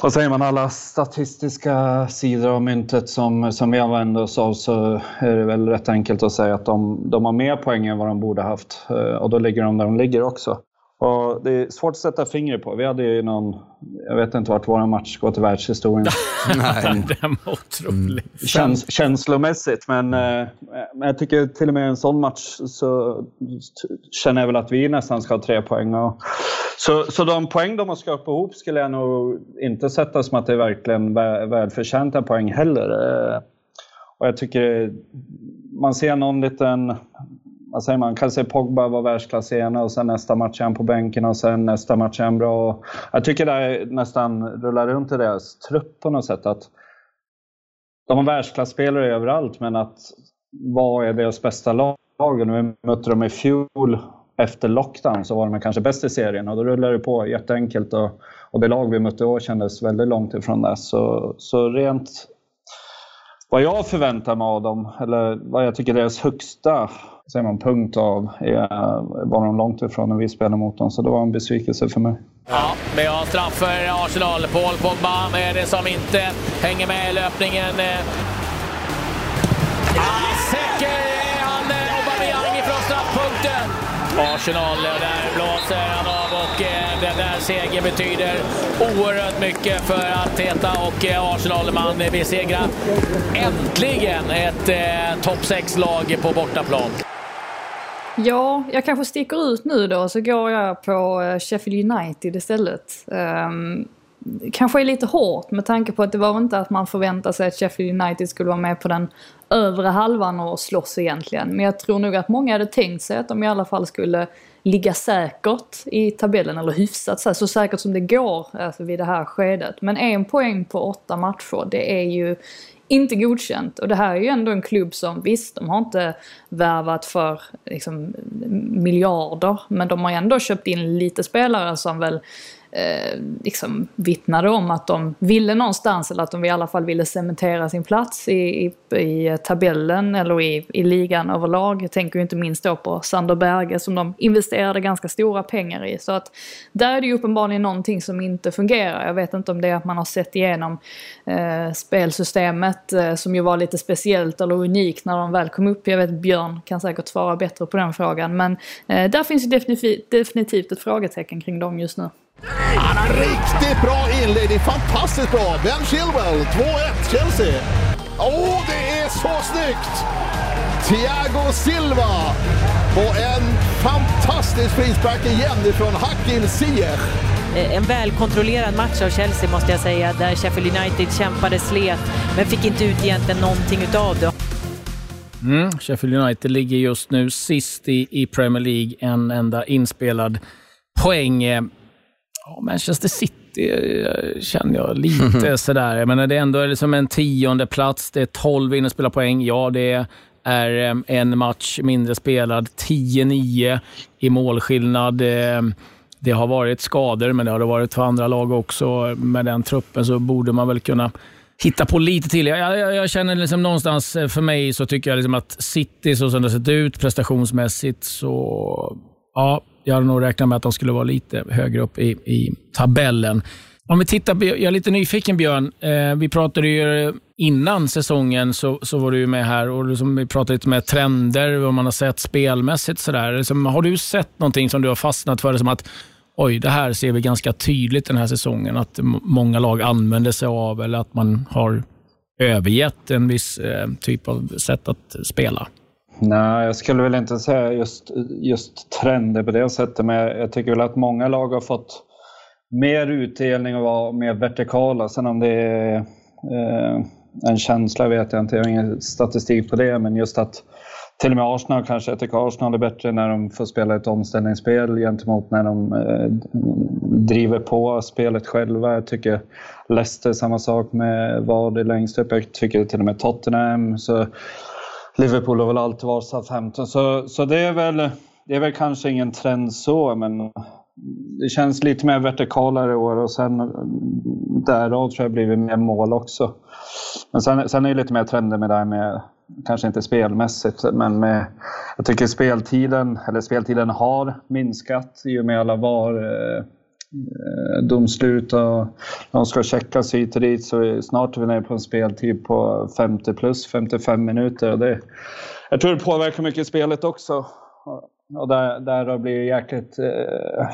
vad säger man, alla statistiska sidor av myntet som, som vi använder oss av så är det väl rätt enkelt att säga att de, de har mer poäng än vad de borde haft. Eh, och då ligger de där de ligger också. Och det är svårt att sätta fingret på. Vi hade ju någon, jag vet inte vart vår match går till världshistorien. Nej, den var otrolig. Mm. Käns, känslomässigt, men, eh, men jag tycker till och med en sån match så känner jag väl att vi nästan ska ha tre poäng. Och, så, så de poäng de har skrapat ihop skulle jag nog inte sätta som att det är verkligen välförtjänta poäng heller. Eh, och jag tycker man ser någon liten vad säger man, kan se Pogba var världsklass igen och sen nästa match är han på bänken och sen nästa match är han bra. Jag tycker det nästan rullar runt i deras trupp på något sätt. att De har världsklasspelare överallt men att vad är deras bästa lag? När vi mötte dem i fjol efter lockdown så var de kanske bäst i serien och då rullar det på jätteenkelt och, och det lag vi mötte i år kändes väldigt långt ifrån det. Så, så rent vad jag förväntar mig av dem, eller vad jag tycker deras högsta säger man, punkt av eh, var de långt ifrån när vi spelade mot dem. Så det var en besvikelse för mig. Ja, vi har straff för Arsenal. Paul Pogba är det som inte hänger med i löpningen. Ah, säker är han, eh, Aubameyang ifrån straffpunkten. Arsenal, eh, där blåser han av och den där segern betyder oerhört mycket för Arteta och Arsenal. Man besegrar äntligen ett eh, topp 6-lag på bortaplan. Ja, jag kanske sticker ut nu då så går jag på eh, Sheffield United istället. Um, kanske är lite hårt med tanke på att det var inte att man förväntade sig att Sheffield United skulle vara med på den övre halvan och slåss egentligen. Men jag tror nog att många hade tänkt sig att de i alla fall skulle ligga säkert i tabellen, eller hyfsat så säkert som det går alltså vid det här skedet. Men en poäng på åtta matcher, det är ju inte godkänt. Och det här är ju ändå en klubb som, visst, de har inte värvat för liksom, miljarder, men de har ändå köpt in lite spelare som väl eh, liksom vittnade om att de ville någonstans, eller att de i alla fall ville cementera sin plats i, i, i tabellen eller i, i ligan överlag. Jag tänker ju inte minst då på Sander Berge som de investerade ganska stora pengar i. Så att där är det ju uppenbarligen någonting som inte fungerar. Jag vet inte om det är att man har sett igenom eh, spelsystemet eh, som ju var lite speciellt eller unikt när de väl kom upp. Jag vet Björn kan säkert svara bättre på den frågan. Men eh, där finns ju definitivt, definitivt ett frågetecken kring dem just nu. Han har riktigt bra inledning, fantastiskt bra. Ben Chilwell, 2-1 Chelsea. Åh, oh, det är så snyggt! Thiago Silva på en fantastisk frispark igen ifrån Hakim Ziyech. Eh, en välkontrollerad match av Chelsea måste jag säga, där Sheffield United kämpade slet men fick inte ut egentligen någonting utav det. Mm, Sheffield United ligger just nu sist i, i Premier League, en enda inspelad poäng. Ja, Manchester City eh, känner jag lite sådär. Jag menar, det är ändå liksom en tionde plats. Det är 12 inspelade poäng. Ja, det är eh, en match mindre spelad. 10-9 i målskillnad. Eh, det har varit skador, men det har det varit för andra lag också. Med den truppen så borde man väl kunna hitta på lite till. Jag, jag, jag känner liksom någonstans, för mig så tycker jag liksom att City, så som det sett ut prestationsmässigt, så ja, jag hade nog räknat med att de skulle vara lite högre upp i, i tabellen. Om vi tittar, jag är lite nyfiken Björn. Eh, vi pratade ju innan säsongen, så, så var du med här och liksom, vi pratade lite med trender, vad man har sett spelmässigt. Sådär. Liksom, har du sett någonting som du har fastnat för? Som att oj, det här ser vi ganska tydligt den här säsongen, att många lag använder sig av eller att man har övergett en viss eh, typ av sätt att spela? Nej, jag skulle väl inte säga just, just trender på det sättet, men jag, tycker väl att många lag har fått mer utdelning och vara mer vertikala. Sen om det är eh, en känsla vet jag inte, jag har ingen statistik på det, men just att till och med Arsenal kanske, jag tycker Arsenal är bättre när de får spela ett omställningsspel gentemot när de eh, driver på spelet själva. Jag tycker Leicester samma sak med Vardy längst upp. Jag tycker till och med Tottenham. Så Liverpool har väl alltid varit Southampton. Så, så det, är väl, det är väl kanske ingen trend så, men det känns lite mer vertikalare i år och sen därav tror jag blivit mer mål också. Men sen, sen är det lite mer trender med det här med, kanske inte spelmässigt, men med, jag tycker speltiden, eller speltiden har minskat i och med alla VAR eh, Eh, domslut och de ska checkas hit och dit så snart är vi nere på en speltid på 50 plus, 55 minuter. Och det, jag tror det påverkar mycket spelet också. Och där, där det blir jäkligt eh,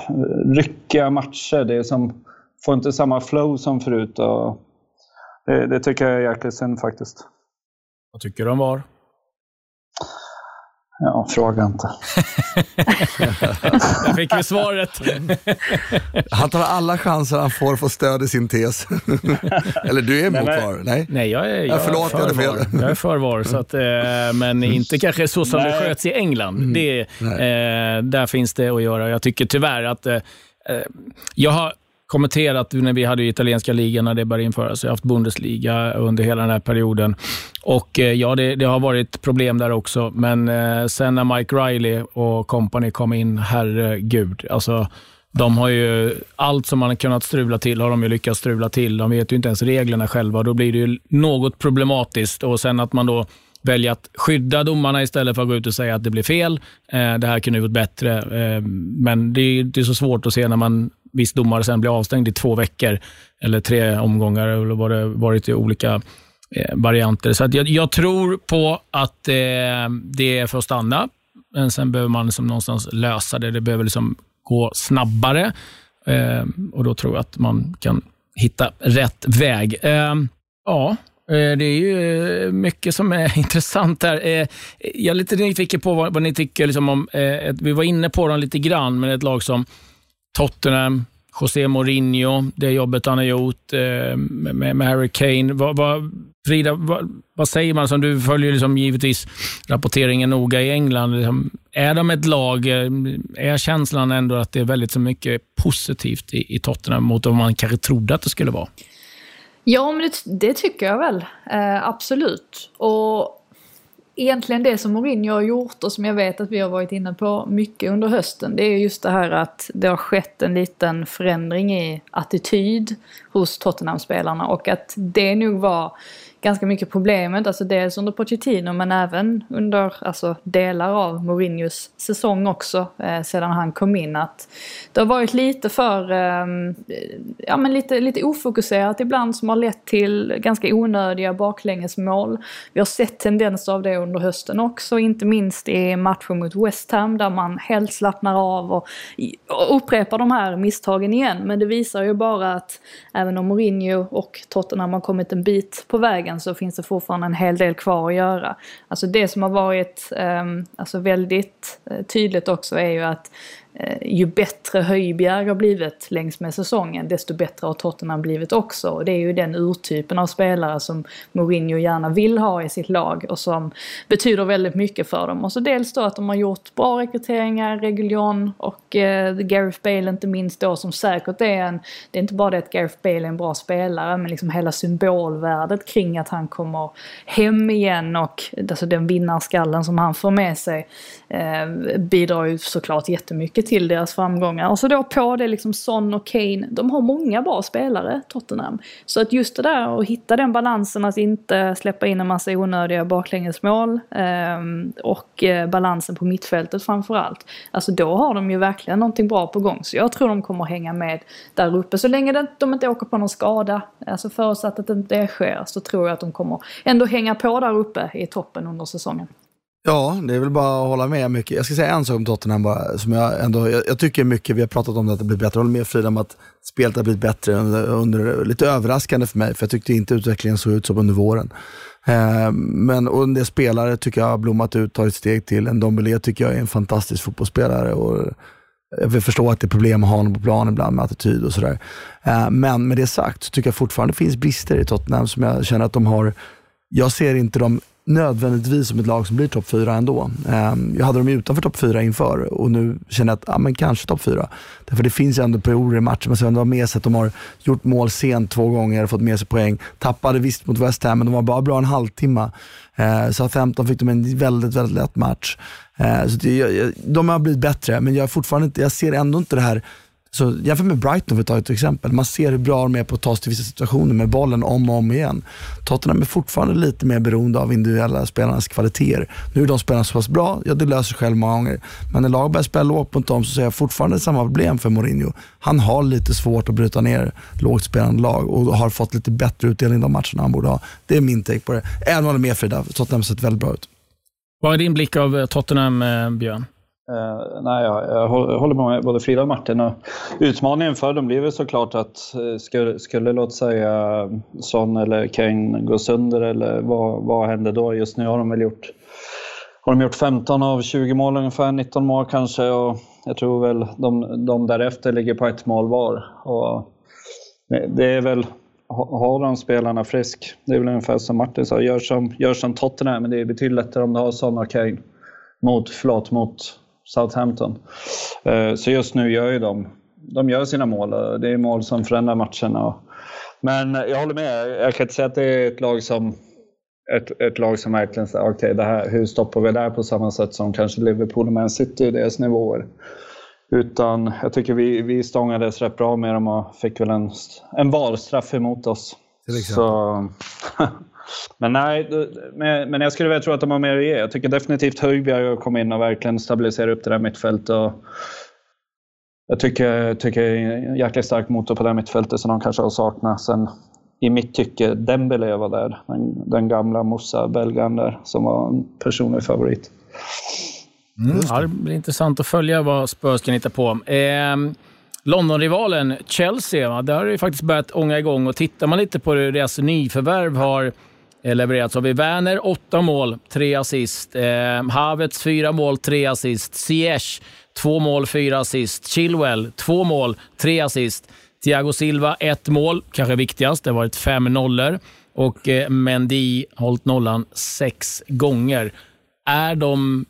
ryckiga matcher. Det är som, får inte samma flow som förut. Och det, det tycker jag är jäkligt synd faktiskt. Vad tycker du om VAR? Ja, fråga inte. Där fick vi svaret. han tar alla chanser han får för att stödja sin tes. Eller du är emot VAR? Nej, nej jag är, jag ja, förlåt, är för VAR. Jag är för VAR, så att, eh, men inte kanske så som nej. det sköts i England. Mm. Det, eh, där finns det att göra. Jag tycker tyvärr att eh, eh jag har kommenterat när vi hade italienska ligan när det började införas. Jag har haft Bundesliga under hela den här perioden. Och eh, ja, det, det har varit problem där också, men eh, sen när Mike Riley och company kom in, herregud. Alltså, de har ju, allt som man har kunnat strula till har de ju lyckats strula till. De vet ju inte ens reglerna själva. Då blir det ju något problematiskt. Och sen att man då väljer att skydda domarna istället för att gå ut och säga att det blir fel. Eh, det här kunde ha varit bättre. Eh, men det är, det är så svårt att se när man viss domare sen blir avstängd i två veckor eller tre omgångar eller vad det varit i olika eh, varianter. Så jag, jag, tror på att eh, det är för att stanna, men sen behöver man liksom någonstans lösa det. Det behöver liksom gå snabbare eh, och då tror jag att man kan hitta rätt väg. Eh, ja, eh, det är ju eh, mycket som är intressant här. Eh, jag är lite nyfiken på vad, vad ni tycker liksom om, eh, vi var inne på dem lite grann, men ett lag som Tottenham, José Mourinho, det jobbet han har gjort eh, med, med Harry Kane. Vad, vad, Frida, vad, vad, säger man? Som du följer liksom givetvis rapporteringen noga i England. Liksom, är de ett lag, eh, är känslan ändå att det är väldigt så mycket positivt i, i Tottenham mot vad man kanske trodde att det skulle vara? Ja, men det, det tycker jag väl. Eh, absolut. Och egentligen det som Mourinho har gjort och som jag vet att vi har varit inne på mycket under hösten. Det är just det här att det har skett en liten förändring i attityd hos Tottenham-spelarna och att det nog var ganska mycket problemet, alltså dels under Pochettino men även under alltså, delar av Mourinhos säsong också eh, sedan han kom in. Att det har varit lite för, eh, ja men lite, lite ofokuserat ibland som har lett till ganska onödiga baklängesmål. Vi har sett tendenser av det under hösten också, inte minst i matchen mot West Ham där man helt slappnar av och, och upprepar de här misstagen igen. Men det visar ju bara att även om Mourinho och Tottenham har kommit en bit på vägen så finns det fortfarande en hel del kvar att göra. Alltså det som har varit um, alltså väldigt uh, tydligt också är ju att Eh, ju bättre Höjbjerg har blivit längs med säsongen desto bättre har Tottenham blivit också. Och det är ju den urtypen av spelare som Mourinho gärna vill ha i sitt lag och som betyder väldigt mycket för dem. Och så dels då att de har gjort bra rekryteringar, Reguljon och eh, Gareth Bale inte minst då som säkert är en, det är inte bara det att Gareth Bale är en bra spelare men liksom hela symbolvärdet kring att han kommer hem igen och alltså den vinnarskallen som han får med sig eh, bidrar ju såklart jättemycket till deras framgångar. Och så då på det liksom Son och Kane, de har många bra spelare, Tottenham. Så att just det där att hitta den balansen att inte släppa in en massa onödiga baklängesmål eh, och eh, balansen på mittfältet framförallt. Alltså då har de ju verkligen någonting bra på gång. Så jag tror de kommer hänga med där uppe. Så länge de inte åker på någon skada, alltså förutsatt att det inte sker, så tror jag att de kommer ändå hänga på där uppe i toppen under säsongen. Ja, det är väl bara att hålla med mycket. Jag ska säga en sak om Tottenham bara, som jag ändå, jag, jag tycker mycket, vi har pratat om det, att det blir bättre. Jag håller med Frida om att spelet har blivit bättre under, under, lite överraskande för mig, för jag tyckte inte utvecklingen såg ut så under våren. Eh, men och en del spelare tycker jag har blommat ut, tagit steg till. En Dombele tycker jag är en fantastisk fotbollsspelare. Och jag förstår att det är problem att ha honom på plan ibland med attityd och sådär. Eh, men med det sagt så tycker jag fortfarande det finns brister i Tottenham som jag känner att de har. Jag ser inte dem nödvändigtvis som ett lag som blir topp fyra ändå. Ehm, jag hade dem utanför topp fyra inför och nu känner jag att, ja men kanske topp fyra. Därför det finns ju ändå perioder i matchen, man ska ändå ha med sig att de har gjort mål sent två gånger, fått med sig poäng. Tappade visst mot West Ham, men de var bara bra en halvtimme. Ehm, så 15 fick de en väldigt, väldigt lätt match. Ehm, så det, de har blivit bättre, men jag, är fortfarande inte, jag ser ändå inte det här så jämför med Brighton för att ta ett exempel. Man ser hur bra de är på att ta sig till vissa situationer med bollen om och om igen. Tottenham är fortfarande lite mer beroende av individuella spelarnas kvaliteter. Nu är de spelarna så pass bra, ja det löser sig själv många gånger. Men när laget börjar spela lågt mot dem så ser jag fortfarande samma problem för Mourinho. Han har lite svårt att bryta ner lågt spelande lag och har fått lite bättre utdelning de matcherna han borde ha. Det är min take på det. Även om jag är med Frida, Tottenham har sett väldigt bra ut. Vad är din blick av eh, Tottenham, eh, Björn? Uh, nej, jag, jag håller med både Frida och Martin. Och utmaningen för dem blir väl såklart att eh, skulle, skulle låt säga Son eller Kane gå sönder eller vad, vad händer då? Just nu har de väl gjort, har de gjort 15 av 20 mål ungefär, 19 mål kanske och jag tror väl de, de därefter ligger på ett mål var. Och det är väl, har de spelarna frisk, det är väl ungefär som Martin sa, gör som, gör som Tottenham, men det är betydligt lättare om du har Son och Kane mot, förlåt, mot Southampton. Eh, så just nu gör ju de, de gör sina mål. Det är mål som förändrar matcherna. Men jag håller med. Jag kan inte säga att det är ett lag som ett, ett lag som verkligen säger okej, okay, hur stoppar vi det här på samma sätt som kanske Liverpool och Man City i deras nivåer. Utan jag tycker vi, vi stångades rätt bra med dem och fick väl en, en valstraff emot oss. Så, Men nej, men jag skulle väl tro att de har mer att ge. Jag tycker definitivt Höjbjerg har kommit in och verkligen stabiliserat upp det där mittfältet. Och jag tycker, tycker det är en jäkligt stark motor på det mittfältet som de kanske har saknat. Sen i mitt tycke, Dembele var där. Den, den gamla Moussa, belgaren där, som var en personlig favorit. Mm, ja, det blir intressant att följa vad Spurs kan hitta på. Eh, Londonrivalen Chelsea, där har det faktiskt börjat ånga igång och tittar man lite på hur deras nyförvärv har Eh, levererat. Så har vi Werner, åtta mål, tre assist. Eh, Havertz, fyra mål, tre assist. Ziyech, två mål, fyra assist. Chilwell, två mål, tre assist. Thiago Silva, ett mål, kanske viktigast. Det har varit fem nollor. Och eh, Mendy hållit nollan sex gånger. Är de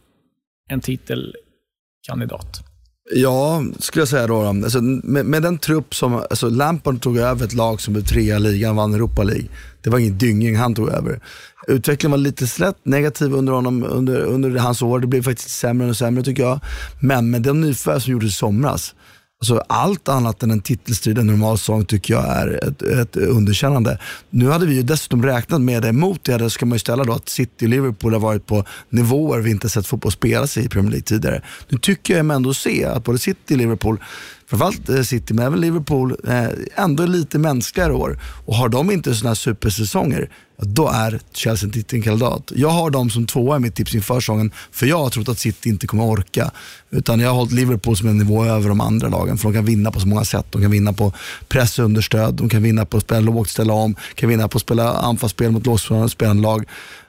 en titelkandidat? Ja, skulle jag säga då. Alltså, med, med, den trupp som, alltså Lampard tog över ett lag som blev trea i ligan, vann Europa League. Det var ingen dynging han tog över. Utvecklingen var lite slätt negativ under, honom, under, under hans år. Det blev faktiskt sämre och sämre tycker jag. Men med den nyförvärv som gjordes i somras, Alltså allt annat än en titelstrid en normal sång tycker jag är ett, ett, underkännande. Nu hade vi ju dessutom räknat med det. Mot det ska man ju ställa då att City och Liverpool har varit på nivåer vi inte sett fotboll spelas i Premier League tidigare. Nu tycker jag ändå se att både City och Liverpool framförallt eh, City, men även Liverpool, eh, ändå är lite mänskligare år. Och har de inte sådana här supersäsonger, då är Chelsea en titelkandidat. Jag har dem som tvåa i mitt tips inför säsongen, för jag har trott att City inte kommer orka. Utan jag har hållit Liverpool som en nivå över de andra lagen, för de kan vinna på så många sätt. De kan vinna på press och understöd, de kan vinna på att spela lågt, ställa om, kan vinna på att spela anfallsspel mot lågspelande lag.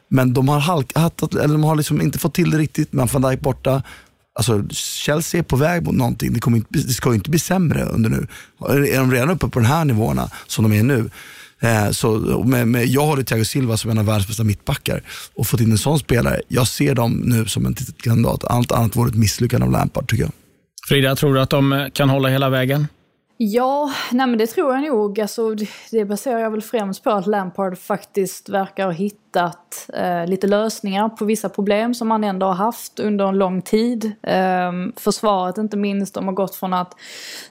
Men de har, halkat, eller de har liksom inte fått till det riktigt. med van Dijk borta, Alltså Chelsea är på väg mot någonting. Det, kommer inte, det ska ju inte bli sämre under nu. Är de redan uppe på de här nivåerna som de är nu, eh, så med, med, jag håller Thiago Silva som en av världens bästa mittbackar och fått in en sån spelare. Jag ser dem nu som en kandidat. Allt annat vore ett misslyckande av Lampard tycker jag. Frida, tror du att de kan hålla hela vägen? Ja, nej men det tror jag nog. Alltså, det baserar jag väl främst på att Lampard faktiskt verkar ha hittat hittat eh, lite lösningar på vissa problem som man ändå har haft under en lång tid. Eh, försvaret inte minst, de har gått från att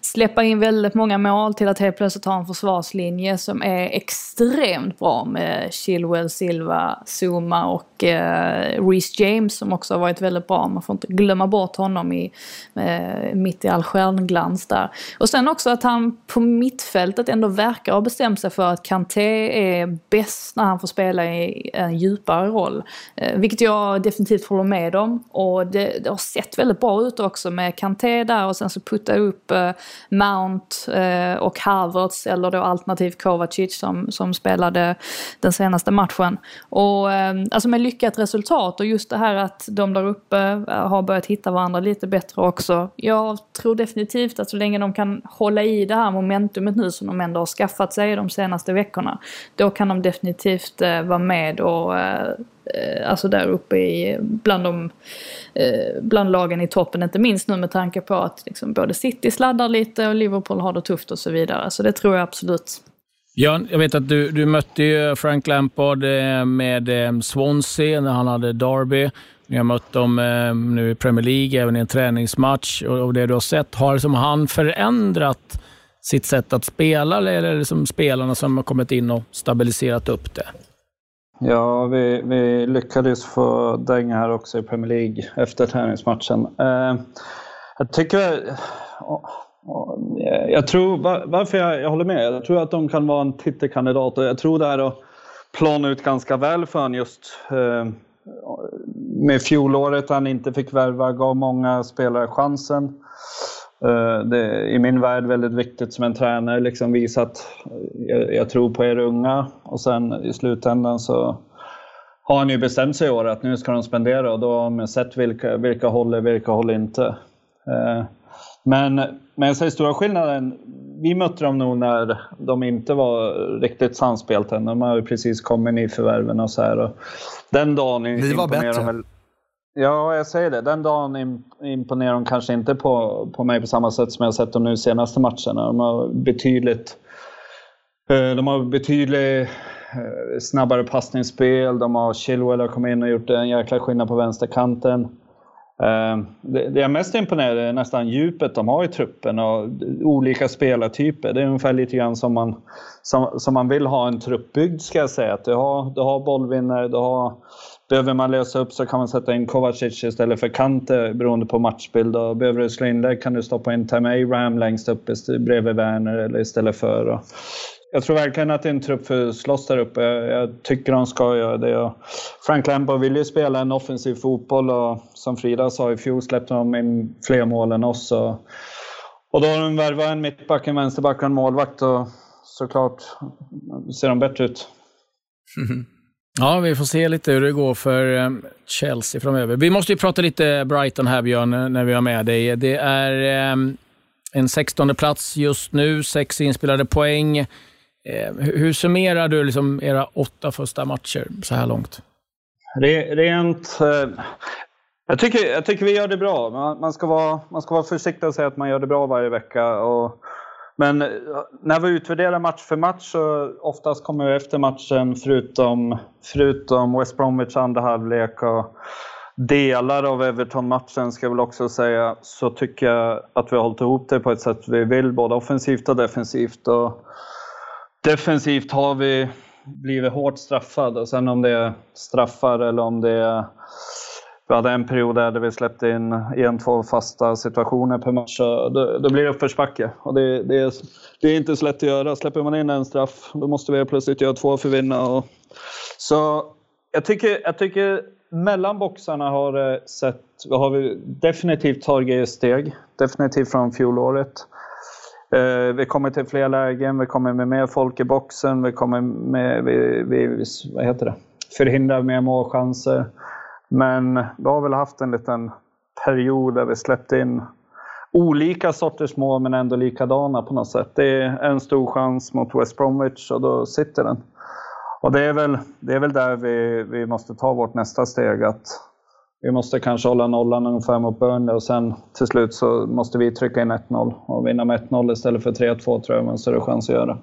släppa in väldigt många mål till att helt plötsligt ha en försvarslinje som är extremt bra med Chilwell, Silva, Zuma och eh, Reece James som också har varit väldigt bra. Man får inte glömma bort honom i, eh, mitt i all stjärnglans där. Och sen också att han på mittfältet ändå verkar ha bestämt sig för att Kanté är bäst när han får spela i en djupare roll. Eh, vilket jag definitivt håller med om. Och det, det, har sett väldigt bra ut också med Kanté där och sen så putta upp eh, Mount eh, och Havertz eller då alternativ Kovacic som, som spelade den senaste matchen. Och alltså med lyckat resultat och just det här att de där uppe har börjat hitta varandra lite bättre också. Jag tror definitivt att så länge de kan hålla i det här momentumet nu som de ändå har skaffat sig de senaste veckorna, då kan de definitivt vara med och eh, alltså där uppe i, bland, de, eh, bland lagen i toppen, inte minst nu med tanke på att liksom både City sladdar lite och Liverpool har det tufft och så vidare. Så det tror jag absolut. Björn, jag vet att du, du mötte ju Frank Lampard eh, med Swansea när han hade Derby. Ni har mött dem nu i Premier League, även i en träningsmatch. Och det du har sett, har som han förändrat sitt sätt att spela eller är det som spelarna som har kommit in och stabiliserat upp det? Ja, vi, vi lyckades få dänga här också i Premier League efter träningsmatchen. Eh, jag tycker... Eh, jag tror, varför jag, jag håller med, jag tror att de kan vara en titelkandidat och jag tror det här att plana ut ganska väl för honom just eh, med fjolåret han inte fick värva gav många spelare chansen. Eh, det är i min värld väldigt viktigt som en tränare liksom visa att jag, jag, tror på er unga och sen i slutändan så har han ju bestämt sig i år att nu ska de spendera och då har man sett vilka, vilka håller, vilka håller inte. Eh, men, men jag säger stora skillnaden, vi mötte dem nog när de inte var riktigt samspelt än. De har ju precis kommit i förvärven och så här. Och den dagen Ni var bättre. Väl, Ja, jag säger det. Den dagen imponerar de kanske inte på, på mig på samma sätt som jag sett dem nu senaste matcherna. De har betydligt, eh, de har betydligt eh, snabbare passningsspel. De har Chilwell har kommit in och gjort en jäkla skillnad på vänsterkanten. Eh, det, jag jag mest imponerad är nästan djupet de har i truppen och olika spelartyper. Det är ungefär lite grann som man, som, som man vill ha en trupp byggd ska jag säga. Att du har, du har bollvinnare, du har Behöver man lösa upp så kan man sätta in Kovacic istället för Kante beroende på matchbild. Och behöver du slå in kan du stoppa in Tammy Ram längst upp bredvid Werner eller istället för. Och jag tror verkligen att det är en trupp för slåss där uppe. Jag tycker de ska göra det. Frank Lampard vill ju spela en offensiv fotboll och som Frida sa i fjol släppte de in fler mål än oss. Och, och då har de värvat en mittback, en vänsterback och en målvakt och såklart ser de bättre ut. Ja, vi får se lite hur det går för eh, Chelsea framöver. Vi måste ju prata lite Brighton här, Björn, eh, när vi har med dig. Det är eh, en 16 plats just nu, sex inspelade poäng. Hur summerar du liksom era åtta första matcher så här långt? Rent... Jag, tycker, jag tycker vi gör det bra. Man, man, ska vara, man ska vara försiktig och säga att man gör det bra varje vecka. Och men eh, när vi utvärderar match för match så oftast kommer vi efter matchen förutom, förutom West Bromwich andra halvlek och delar av Everton-matchen ska jag väl också säga så tycker jag att vi har hållit ihop det på ett sätt vi vill både offensivt och defensivt. Och defensivt har vi blivit hårt straffade och sen om det är straffar eller om det är vi hade en period där vi släppte in en, två fasta situationer per match. Då, då blir det uppförsbacke. Och det, det, är, det är inte så lätt att göra. Släpper man in en straff, då måste vi plötsligt göra två för att vinna. Och, så jag tycker, jag tycker mellan boxarna har eh, sett, har vi definitivt tagit steg. Definitivt från fjolåret. Eh, vi kommer till fler lägen, vi kommer med mer folk i boxen, vi kommer med, vi, vi, vad heter det, förhindrar mer målchanser. Men vi har väl haft en liten period där vi släppt in olika sorters mål men ändå likadana på något sätt. Det är en stor chans mot West Bromwich och då sitter den. Och det är väl, det är väl där vi, vi måste ta vårt nästa steg. att Vi måste kanske hålla nollan ungefär mot Burnley och sen till slut så måste vi trycka in 1-0 och vinna med 1-0 istället för 3-2 tror jag man har större chans att göra.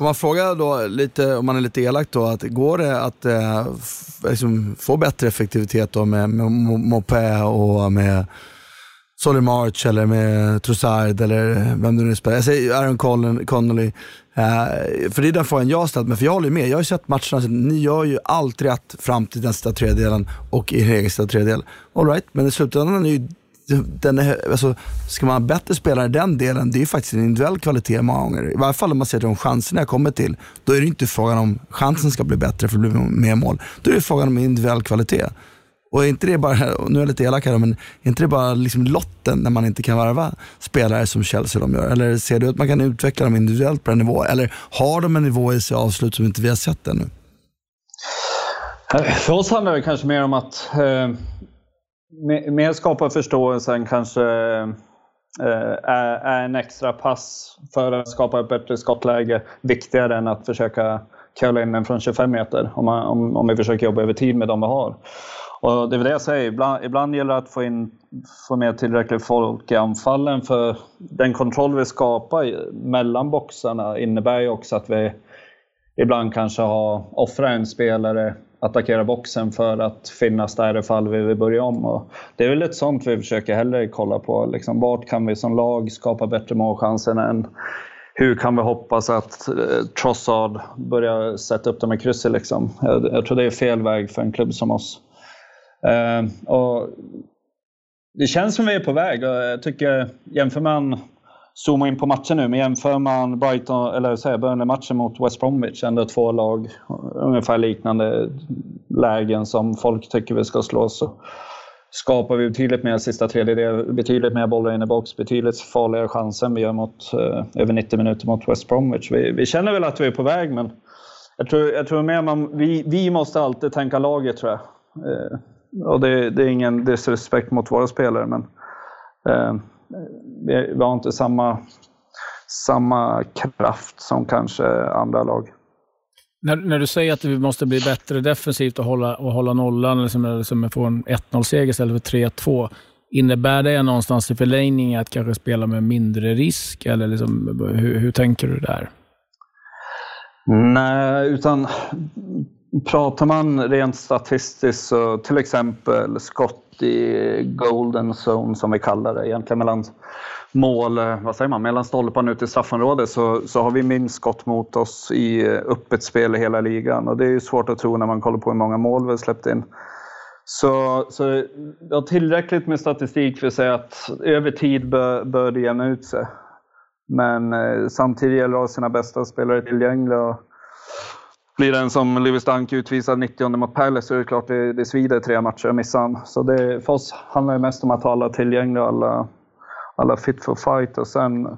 Om man frågar då lite, om man är lite elak då, att går det att eh, liksom få bättre effektivitet då med, med Mopé och med Solly March eller med Trossard eller vem du nu spelar. Jag säger Aaron Connolly. Eh, för det är den frågan jag har ställt mig, för jag håller med. Jag har ju sett matcherna, ni gör ju allt rätt fram till den sista tredjedelen och i er egen sista tredjedel. Alright, men i slutändan är ju den är, alltså, ska man ha bättre spelare i den delen, det är ju faktiskt en individuell kvalitet många gånger. I varje fall om man ser till de chanserna jag kommer till. Då är det inte frågan om chansen ska bli bättre för att bli mer mål. Då är det frågan om individuell kvalitet. Och är inte det bara, nu är jag lite elak här, men är inte det bara liksom lotten när man inte kan varva spelare som Chelsea de gör? Eller ser du att man kan utveckla dem individuellt på en nivå? Eller har de en nivå i sig avslut som inte vi har sett ännu? För oss handlar det kanske mer om att eh, mer skapa förståelse än kanske eh, är, är en extra pass för att skapa ett bättre skottläge viktigare än att försöka curla in den från 25 meter om, man, om, om vi försöker jobba över tid med de vi har. Och det är väl det jag säger, ibland, ibland gäller det att få, in, få med tillräckligt folk i anfallen för den kontroll vi skapar mellan boxarna innebär ju också att vi ibland kanske har offrat en spelare attackera boxen för att finnas där ifall vi vill börja om. Och det är väl ett sånt vi försöker hellre kolla på. Liksom, vart kan vi som lag skapa bättre målchanser än hur kan vi hoppas att eh, Trossard börjar sätta upp dem i krysset? Liksom? Jag, jag, tror det är fel väg för en klubb som oss. Eh, och det känns som vi är på väg och jag tycker, jämför man zooma in på matchen nu, men jämför man Brighton, eller säger Burnley-matchen mot West Bromwich, ändå två lag, ungefär liknande lägen som folk tycker vi ska slå, så skapar vi betydligt mer sista tredjedel, betydligt mer bollar in i box, betydligt farligare chanser än vi gör mot eh, över 90 minuter mot West Bromwich. Vi, vi, känner väl att vi är på väg, men jag tror, jag tror mer man, vi, vi måste alltid tänka laget tror jag. Eh, och det, det, är ingen disrespekt mot våra spelare, men eh, vi, har inte samma, samma kraft som kanske andra lag. När, när du säger att vi måste bli bättre defensivt och hålla, och hålla nollan, liksom, liksom få en 1-0-seger istället för 3-2, innebär det någonstans i förlängning att kanske spela med mindre risk? Eller liksom, hur, hur tänker du där? Nej, utan pratar man rent statistiskt så till exempel skott i golden zone som vi kallar det, egentligen mellan mål, eh, vad säger man, mellan stolpan ut i straffområdet så, så har vi minst skott mot oss i eh, öppet spel i hela ligan och det är svårt att tro när man kollar på hur många mål vi har släppt in. Så, så vi har tillräckligt med statistik för att säga att över tid bör, bör det jämna ut sig. Men eh, samtidigt gäller det att ha sina bästa spelare tillgängliga blir den som Lewis Dunk utvisad 90 mot Palace så är det klart det, det svider tre matcher och missar han. Så det, för oss handlar det mest om att ha alla tillgängliga, alla, alla fit for fight. Och sen,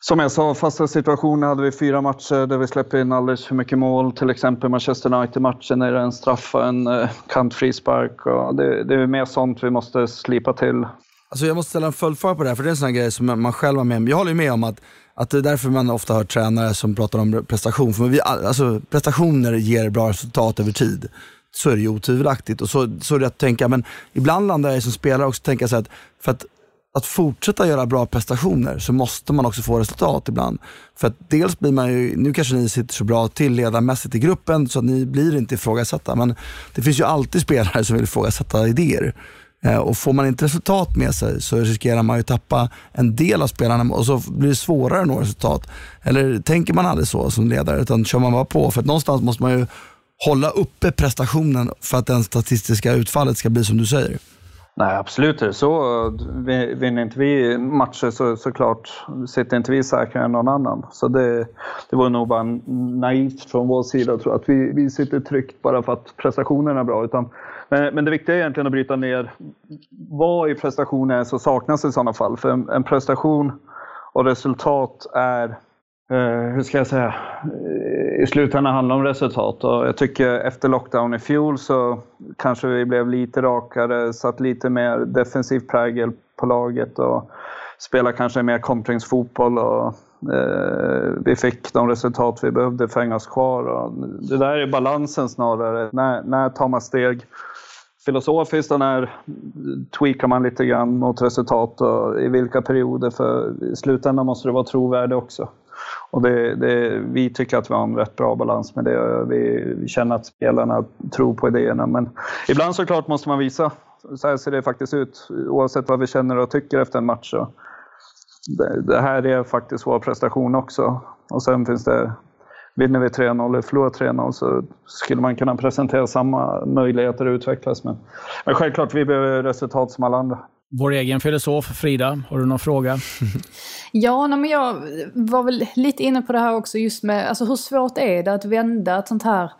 som jag sa, fasta situationer hade vi fyra matcher där vi släpper in alldeles för mycket mål. Till exempel Manchester United-matchen är det en straff och en eh, kantfrispark. Och det, det är mer sånt vi måste slipa till. Alltså jag måste ställa en följdfråga på det här, för det är en sån här grej som man själv har med om. Jag håller med om att att det är därför man ofta hör tränare som pratar om prestation. För vi, alltså, prestationer ger bra resultat över tid. Så är det ju otvivelaktigt. Och så, så är det att tänka, men ibland landar jag som spelare också tänka så att, för att att fortsätta göra bra prestationer så måste man också få resultat ibland. För att dels blir man ju, nu kanske ni sitter så bra till ledarmässigt i gruppen så att ni blir inte ifrågasatta. Men det finns ju alltid spelare som vill ifrågasätta idéer. Eh, och får man inte resultat med sig så riskerar man ju tappa en del av spelarna och så blir det svårare att nå resultat. Eller tänker man aldrig så som ledare utan kör man bara på? För att någonstans måste man ju hålla uppe prestationen för att det statistiska utfallet ska bli som du säger. Nej, absolut är så. Eh, vinner inte vi matcher så såklart sitter inte vi säkrare än någon annan. Så det, det vore nog bara naivt från vår sida att tro att vi, vi sitter tryggt bara för att prestationen är bra. Utan men, men det viktiga är egentligen att bryta ner vad i prestationen som saknas i sådana fall. För en, en prestation och resultat är, Eh, hur ska jag säga, eh, i slutändan handlar om resultat. Och jag tycker efter lockdown i fjol så kanske vi blev lite rakare, satt lite mer defensiv prägel på laget och spelade kanske mer kontringsfotboll. Och, eh, vi fick de resultat vi behövde för att hänga oss kvar. Och det där är balansen snarare. När, när tar man steg filosofiskt och när tweakar man lite grann mot resultat och i vilka perioder. För i slutändan måste det vara trovärdigt också. Och det, det, vi tycker att vi har en rätt bra balans med det. Vi, vi känner att spelarna tror på idéerna. Men ibland såklart måste man visa. Så här ser det faktiskt ut. Oavsett vad vi känner och tycker efter en match. Så det, det här är faktiskt vår prestation också. Och sen finns det Vinner vi 3-0 eller förlorar 3-0 så skulle man kunna presentera samma möjligheter att utvecklas. Men, men självklart, vi behöver resultat som alla andra. Vår egen filosof Frida, har du någon fråga? ja, nej, men jag var väl lite inne på det här också just med, alltså hur svårt är det att vända ett sånt här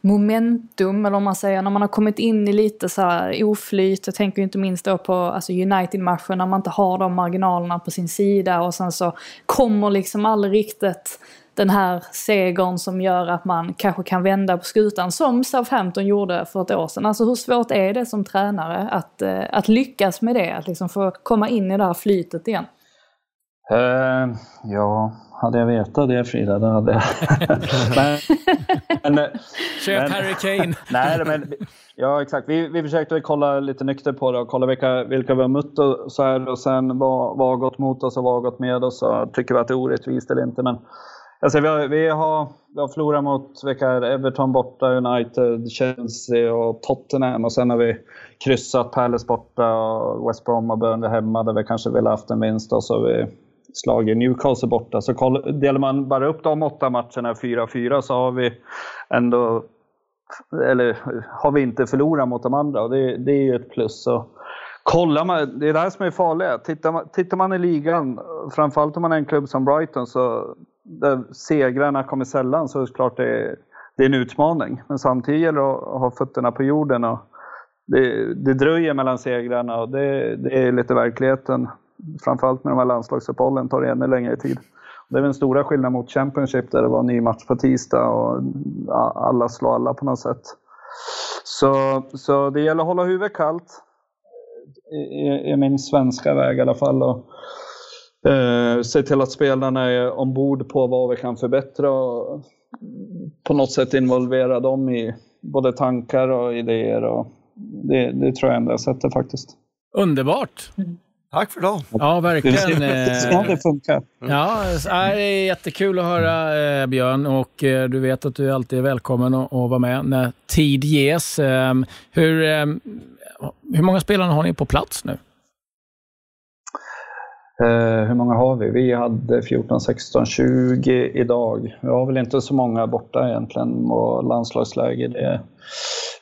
momentum, eller om man säger när man har kommit in i lite så här oflyt. Jag tänker inte minst då på alltså United-matchen när man inte har de marginalerna på sin sida och sen så kommer liksom aldrig riktigt den här segern som gör att man kanske kan vända på skutan som Southampton gjorde för ett år sedan. Alltså hur svårt är det som tränare att, eh, att lyckas med det? Att liksom få komma in i det här flytet igen? Uh, ja, hade jag vetat det Frida, då hade jag... men, men, Köp men, Harry Kane! nej, men, ja, exakt. Vi, vi försökte kolla lite nykter på det och kolla vilka, vilka vi har mött och så här och sen vad, vad har gått mot oss och vad har gått med oss och tycker vi att det är orättvist eller inte. Men Alltså, vi, har, vi, har, vi har förlorat mot vilka är Everton borta, United, Chelsea och Tottenham. Och sen har vi kryssat Palace borta och West Brom och Burnley hemma där vi kanske ville haft en vinst. Och så har vi slagit Newcastle borta. Så koll, delar man bara upp de åtta matcherna 4-4 så har vi ändå eller har vi inte förlorat mot de andra och det, det är ju ett plus. Så kollar man, det är det här som är farligt. Tittar man, tittar man i ligan, framförallt om man är en klubb som Brighton, så segrarna kommer sällan så är det klart det är, det är en utmaning. Men samtidigt gäller det att ha fötterna på jorden. Och det, det dröjer mellan segrarna och det, det är lite verkligheten. Framförallt med de här landslagsuppehållen tar det ännu längre tid. Det är den stora skillnaden mot Championship där det var en ny match på tisdag och alla slår alla på något sätt. Så, så det gäller att hålla huvudet kallt. I, i min svenska väg i alla fall. Och, Eh, se till att spelarna är ombord på vad vi kan förbättra och på något sätt involvera dem i både tankar och idéer. Och det, det tror jag enda sättet faktiskt. Underbart! Tack för idag. Ja, verkligen. Ja, det funkar. Ja, det är jättekul att höra eh, Björn och eh, du vet att du alltid är välkommen att vara med när tid ges. Hur, hur många spelare har ni på plats nu? Eh, hur många har vi? Vi hade 14, 16, 20 idag. Vi har väl inte så många borta egentligen och landslagsläge det är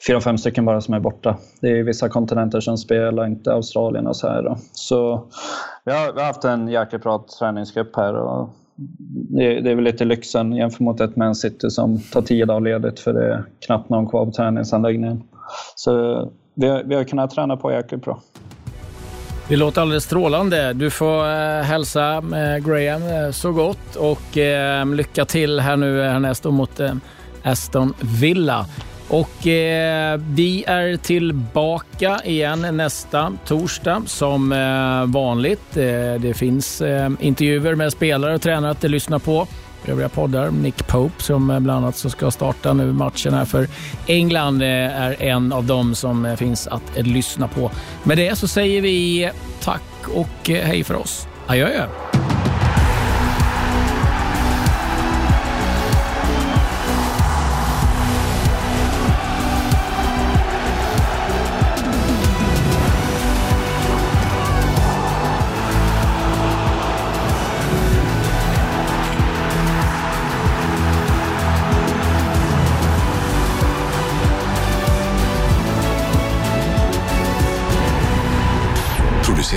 fyra, fem stycken bara som är borta. Det är vissa kontinenter som spelar, inte Australien och så här. Då. Så vi har, vi har haft en jäkligt bra träningsgrupp här och det, det är väl lite lyxen jämfört mot ett Man City som tar tio dagar ledigt för det är knappt någon kvar på träningsanläggningen. Så vi har, vi har kunnat träna på jäkligt bra. Det låter alldeles strålande. Du får eh, hälsa eh, Graham eh, så gott och eh, lycka till här nu eh, härnäst mot eh, Aston Villa. Och eh, vi är tillbaka igen nästa torsdag som eh, vanligt. Eh, det finns intervjuer med spelare och tränare att lyssna på övriga poddar. Nick Pope som eh, bland annat ska starta nu matchen här för England eh, är en av dem som eh, finns att lyssna på. Med det så säger vi tack och hej för oss. Adjö.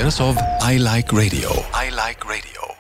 Produceras av I Like Radio. I like radio.